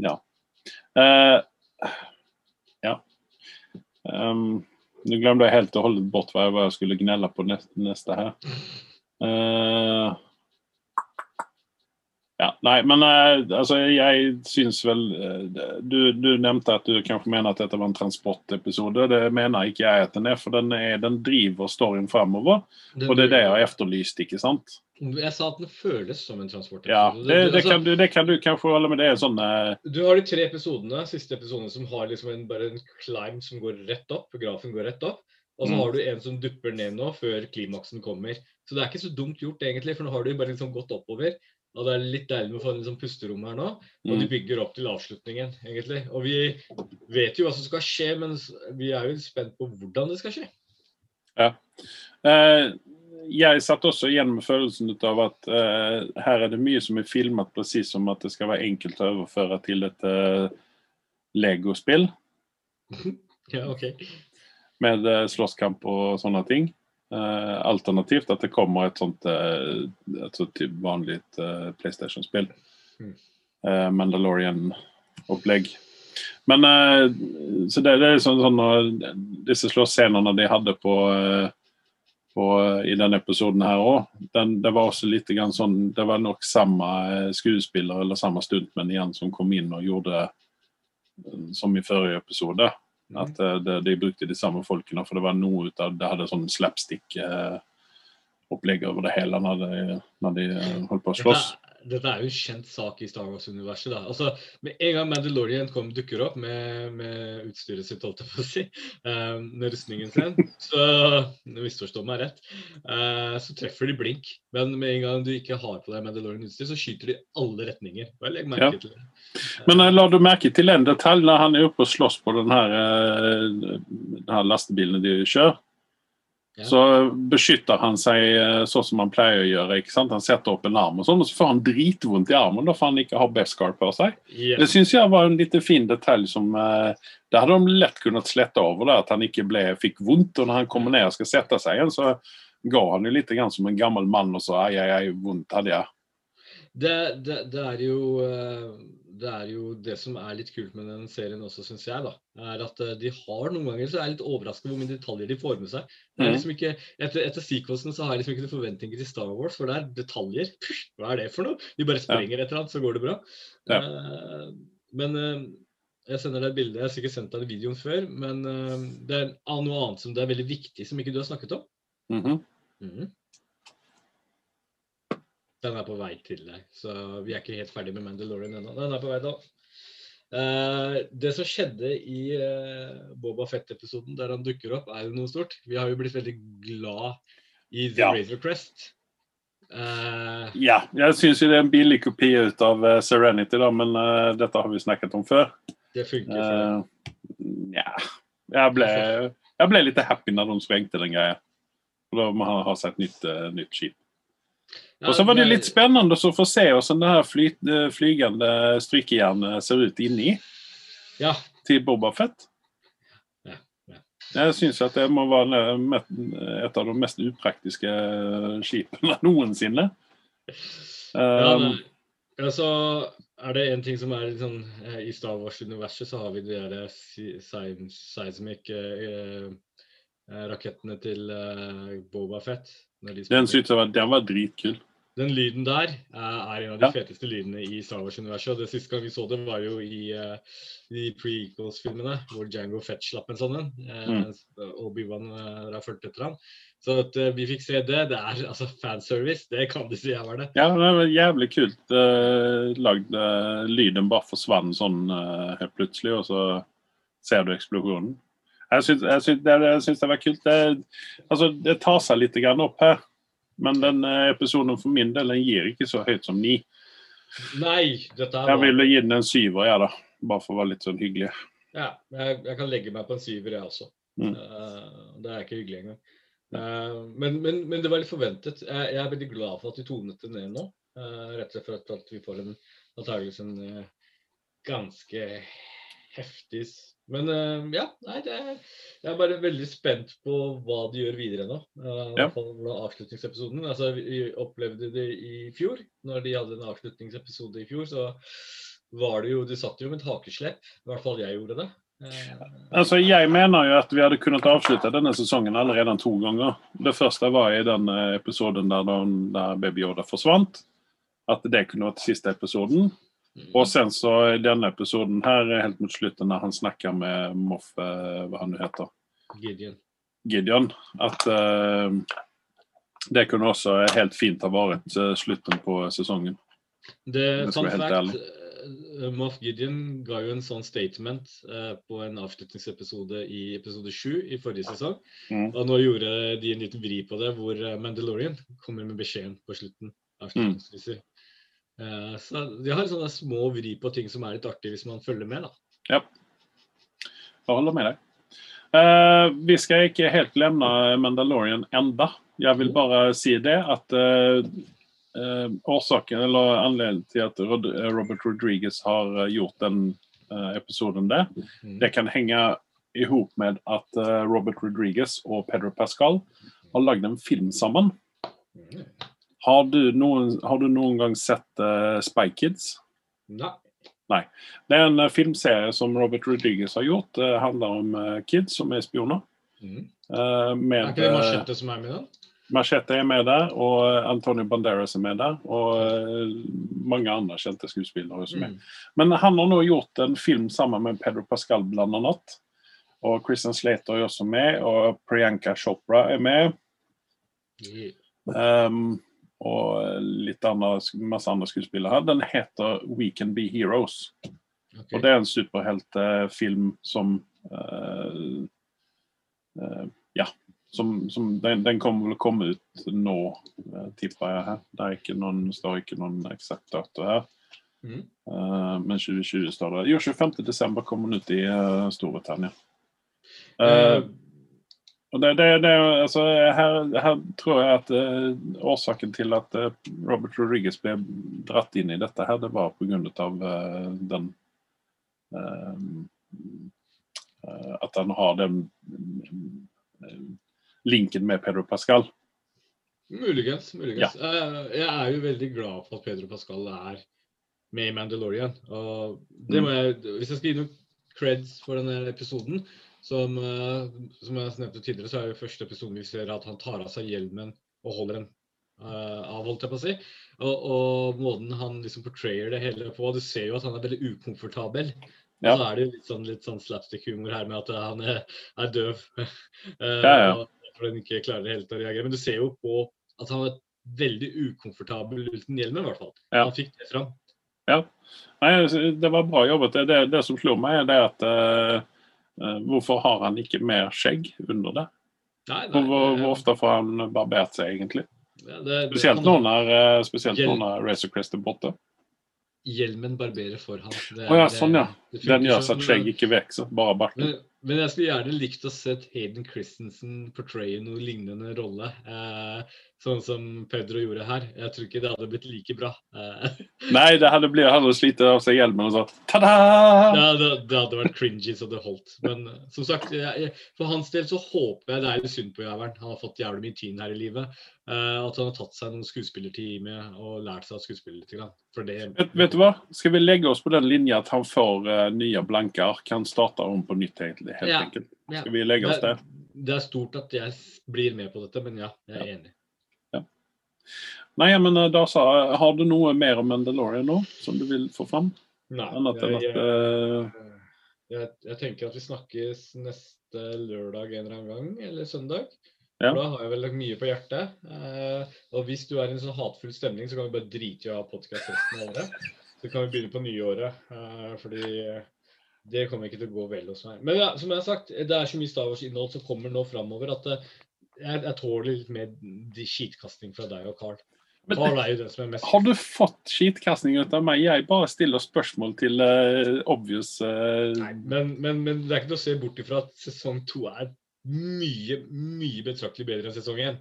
ja. Uh, ja. Um, nå glemte jeg helt å holde bort hva jeg skulle gnelle på neste her. Eh, ja, nei, men eh, altså, jeg syns vel eh, du, du nevnte at du kanskje mener at dette var en transportepisode. Det mener ikke jeg at den er, for den, er, den driver storyen framover. Og det er det jeg har efterlyst, ikke sant? Jeg sa at den føles som en transportepisode. Ja, det, det, Altså, kan, du, det kan du kanskje holde med. Det er sånn eh, Du har de tre episodene, siste episodene som har liksom en, bare en climb som går rett opp. Grafen går rett opp. Og så Mm. har du en som dupper ned nå, før klimaksen kommer. Så det er ikke så dumt gjort, egentlig, for nå har du bare liksom gått oppover. Og det er litt deilig med å få en liksom pusterom her nå. Og de mm. bygger opp til avslutningen, egentlig. Og vi vet jo hva som skal skje, men vi er jo spent på hvordan det skal skje. Eh, jeg satt også igjen med følelsen av at eh, her er det mye som er filmet presis som at det skal være enkelt å overføre til et uh, Lego-spill Ja, ok. med eh, slåsskamp og sånne ting. Eh, alternativt at det kommer et sånt eh, et sånt vanlig eh, PlayStation-spill. Mm. Mandalorian-opplegg. Men så det, det er sånn, sånn eh, Disse slåssscenene de hadde på, på i denne episoden her òg, det var også litt grann sånn Det var nok samme skuespiller eller samme stuntmenn igjen som kom inn og gjorde som i forrige episode. At eh, det, de brukte de samme folkene, for det var noe ut av Det hadde sånn slapstick-opplegg over det hele når de, når de eh, holdt på å slåss. Dette, er jo en kjent sak i Star Wars-universet. da. Altså, Med en gang Mandalorian kom, dukker opp med, med utstyret sitt, holdt jeg på å si, eh, med rustningen sin, så misforstå meg rett, eh, så treffer de blink. Men med en gang du ikke har på deg Mandalorian-utstyr, så skyter de alle retninger. Vel, jeg merke Ja. til det. Men eh, la du merke til en detalj når han er oppe og slåss på den her, eh, den her lastebilen de kjører? Ja. Så beskytter han seg eh, sånn som han pleier å gjøre. ikke sant? Han setter opp en arm, og sånn, og så får han dritvondt i armen da, for han ikke har Beskar på seg. Ja. Det syns jeg var en litt fin detalj som eh, Det hadde de lett kunnet slette over, da, at han ikke ble, fikk vondt. Og når han kommer ned og skal sette seg igjen, så ga han jo litt grann som en gammel mann og så ai, ai, ai, vondt hadde jeg. Det, det, det, er jo, eh, det er jo det som er litt kult med den serien også, syns jeg. da, er at eh, De har noen ganger så er jeg litt overraska hvor mye detaljer de får med seg. Det er Mhm. liksom ikke, Etter, etter sequelsen så har jeg liksom ikke noen forventninger til Star Wars, for det er detaljer. Pff, Hva er det for noe? De bare sprenger et eller annet, så går det bra. Ja. Eh, men jeg sender deg et bilde. Jeg har sikkert sendt deg den videoen før, men det er noe annet som det er veldig viktig, som ikke du har snakket om. Mhm. Mhm. Den er på vei til deg, så vi er ikke helt ferdig med Mandalorian ennå. Den er på vei da. Uh, det som skjedde i uh, Boba Fett-episoden, der han dukker opp, er jo noe stort. Vi har jo blitt veldig glad i The Ja. Razor Crest. Uh, Ja, jeg syns jo det er en billig kopi ut av eh, Serenity, da, men eh, dette har vi snakket om før. det funker for dem. Uh, ja. Jeg ble, jeg ble litt happy når de sprengte den greia. Da må han ha seg et nytt, eh, nytt skip. Og så var det litt spennende å få se hvordan det her fly, eh, flygende strykejernet ser ut inni Ja. til Boba Fett. Ja, ja. Jeg syns at det må være et av de mest upraktiske skipene noensinne. Ja, Um, det, ja, så er det en ting som er eh, I Star Wars-universet så har vi de der seismic eh, eh, rakettene til eh, Boba Fett. De den var, den var dritkul. Den lyden der eh, er en av de Ja. feteste lydene i Star Wars-universet. og det Siste gang vi så det, var jo i eh, de pre-equals-filmene, hvor Django Fett slapp en sånn en. eh, Mm. Obi-Wan har fulgt etter ham. Så at vi fikk se det. Det er altså fanservice. Det kan du si jeg var det. Ja, det var jævlig kult uh, lagd. Uh, lyden bare forsvant sånn uh, helt plutselig, og så ser du eksplosjonen. Jeg syns, jeg syns, det, jeg syns det var kult. Det, altså, det tar seg litt grann opp her. Men den eh, episoden for min del den gir ikke så høyt som ni. Nei, dette er Jeg ville gi den en syver, jeg, da. Bare for å være litt sånn hyggelig. Ja, jeg, jeg kan legge meg på en syver, jeg også. Mm. Eh, det er ikke hyggelig engang. Eh, men, men, men det var litt forventet. Jeg, jeg er veldig glad for at de tonet det ned nå. rett og slett at vi får en antakeligvis en ganske heftig Men eh, ja, nei, det jeg er bare veldig spent på hva de gjør videre nå. Uh, Ja. avslutningsepisoden. Altså, vi, opplevde det i fjor. Når de hadde en avslutningsepisode i fjor, så var det jo De satt jo med et hakeslepp. I hvert fall jeg gjorde det. Eh, Altså, Jeg mener jo at vi hadde kunnet avslutte denne sesongen allerede to ganger. Det første var i den eh, episoden der, de- der Baby Yoda forsvant. At det kunne vært siste episoden. Og sen så i denne episoden her, helt mot slutten, når han snakker med Moff, eh, hva han nu heter, Gideon. Gideon, at eh, det kunne også helt fint ha vært eh, slutten på sesongen. Det, skal helt fact, eh, Moff Gideon ga jo en sånn statement eh, på en avslutningsepisode i episode 7 i forrige sesong. Mm. Og nå gjorde de en liten vri på det, hvor Mandalorian kommer med beskjeden på slutten. avslutningsvis. Eh, så de har sånne små vri på ting som er litt artig hvis man følger med. da. Jeg holder med deg. Uh, vi skal ikke helt glemme Mandalorian enda. Jeg vil bare si det at uh, uh, årsaken eller anledningen til at Rod Robert Rodriguez har eh, gjort den eh, episoden der, Mm. det kan henge i hop med at eh, Robert Rodriguez og Pedro Pascal har lagd en film sammen. Har du noen, har du noen gang sett uh, Spy Kids? Nei. Det er en uh, filmserie som Robert Rodriguez har gjort. Det handler om uh, kids som er spioner. Mm. Med, Er ikke det Machete som er med den? Machete er med der, og Antonio Banderas er med der. Og mange andre kjente skuespillere som er Mm. Men han har nå gjort en film sammen med Pedro Pascal blant annet. Og Christian Slater er også med, og Priyanka Chopra er med. Yeah. Ehm, og litt andre, masse andre skuespillere her. Den heter We Can Be Heroes. Okay. Og det er en superheltfilm som uh, uh, Ja. Som, som den, den kommer vel å komme ut nå, uh, tipper jeg. her. Det ikke noen, står ikke noen eksakt dato her. Mm. Men 2020 står det. Jo, 25. desember kommer den ut i Storbritannia. Uh, det, det, det, altså, her, her tror jeg at uh, årsaken til at uh, Robert Rodriguez ble dratt inn i dette, her, det var pga. Uh, den eh, eh, At han har den linken med Pedro Pascal. Muligens. muligens. Eh, jeg er jo veldig glad for at Pedro Pascal er med i Mandalorian. Og det Mm. må jeg, hvis jeg skal gi noen creds for denne episoden, som, eh, som jeg nevnte tidligere, så er det første episoden vi ser at han tar av seg hjelmen og holder den uh, av, holdt jeg på å si. Og, og måten han liksom portrayer det hele på. Du ser jo at han er veldig ukomfortabel. Ja. Og så er det jo litt sånn, litt sånn slapstick-humor her med at han er, er døv. Eh, Ja, ja. derfor han ikke klarer helt å reagere. Men du ser jo på at han er veldig ukomfortabel uten hjelmen, i hvert fall. Ja. Han fikk det fram. Nei, det var bra jobbet. Det, det, det som slo meg, er det at eh, eh, Hvorfor har han ikke mer skjegg under det? Nei, Hvor, hvor, eh, hvor ofte får han barbert seg, egentlig? Ja, det, det, Spesielt nå når, eh, spesielt nå når Razor Crest er borte. Hjelmen barberer for ham. Det oh, ja, sånn ja. det Den gjør så at skjegg ikke vokser, bare barten. Men, men jeg skulle gjerne likt å sett Hayden Christensen portraye noe lignende rolle. Eh, sånn som Pedro gjorde her. Jeg tror ikke det hadde blitt like bra. Eh, Nei, det hadde blitt han hadde slitt av seg hjelmen og sånn ta-da! ja, det, det hadde vært cringy så det holdt. Men eh, som sagt, jeg, for hans del så håper jeg det er litt synd på jævelen. Han har fått jævlig mye tyn her i livet. Uh, at han har tatt seg noen skuespillertid med og lært seg å skuespille litt. grann. For det Vet, vet du hva? Skal vi legge oss på den linja at han får uh, nye blanke ark? Han starter om på nytt, egentlig. Helt Ja. enkelt. Ja. Skal vi legge oss der? det er stort at jeg blir med på dette, men ja, jeg er enig. Nei, men eh, da sa jeg Har du noe mer om Mandalorian nå, som du vil få fram? Nei, Annet enn at jeg- eh, Jeg, jeg tenker at vi snakkes neste lørdag en eller annen gang, eller søndag. Ja. Da har jeg vel mye på hjertet. Eh, og hvis du er i en sånn hatfull stemning, så kan vi bare drite i å ha podkast resten av året. Så kan vi begynne på nyåret. Eh, fordi det kommer ikke til å gå vel hos meg. Men ja, som jeg har sagt, det er så mye Star Wars-innhold som kommer nå framover at eh, jeg, jeg tåler litt mer skitkasting fra deg og Carl. Har du fått skitkasting ut av meg? Jeg bare stiller spørsmål til uh, obvious uh... Nei, men, men, men det er ikke noe å se bort ifra at sesong to er mye, mye betraktelig bedre enn sesong én.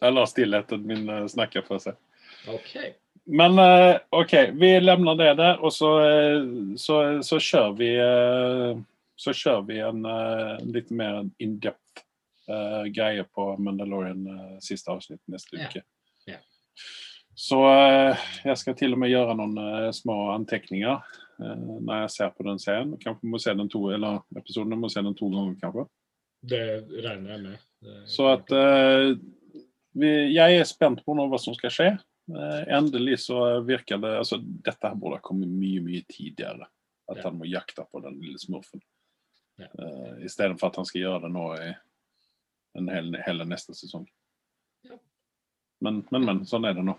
Jeg lar stillheten min eh, snakke for seg. Okay. Men OK, vi lemner det der, og så, så, så kjører vi Så kjører vi en uh, litt mer in-depth uh, greie på Mandalorian uh, siste avsnitt neste uke. Yeah. Så jeg skal til og med gjøre noen små anteckninger eh, når jeg ser på den serien. Kanskje må se den to, eller episoden må se den to ganger, kanskje. Det regner jeg med. Så at vi, jeg er spent på nå hva som skal skje. Endelig så virker det altså Dette her burde ha kommet mye, mye tidligere. At han må jakte på den lille smurfen. Ja. Uh, Istedenfor at han skal gjøre det nå i en hel, hele neste sesong. Men, men, men. Sånn er det nå.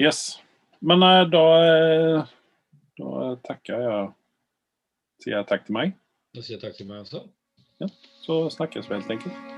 Yes. Men uh, da eh, Da takker jeg Sier jeg takk til meg. Da sier jeg takk til meg også. Så snakkes vi helt enkelt.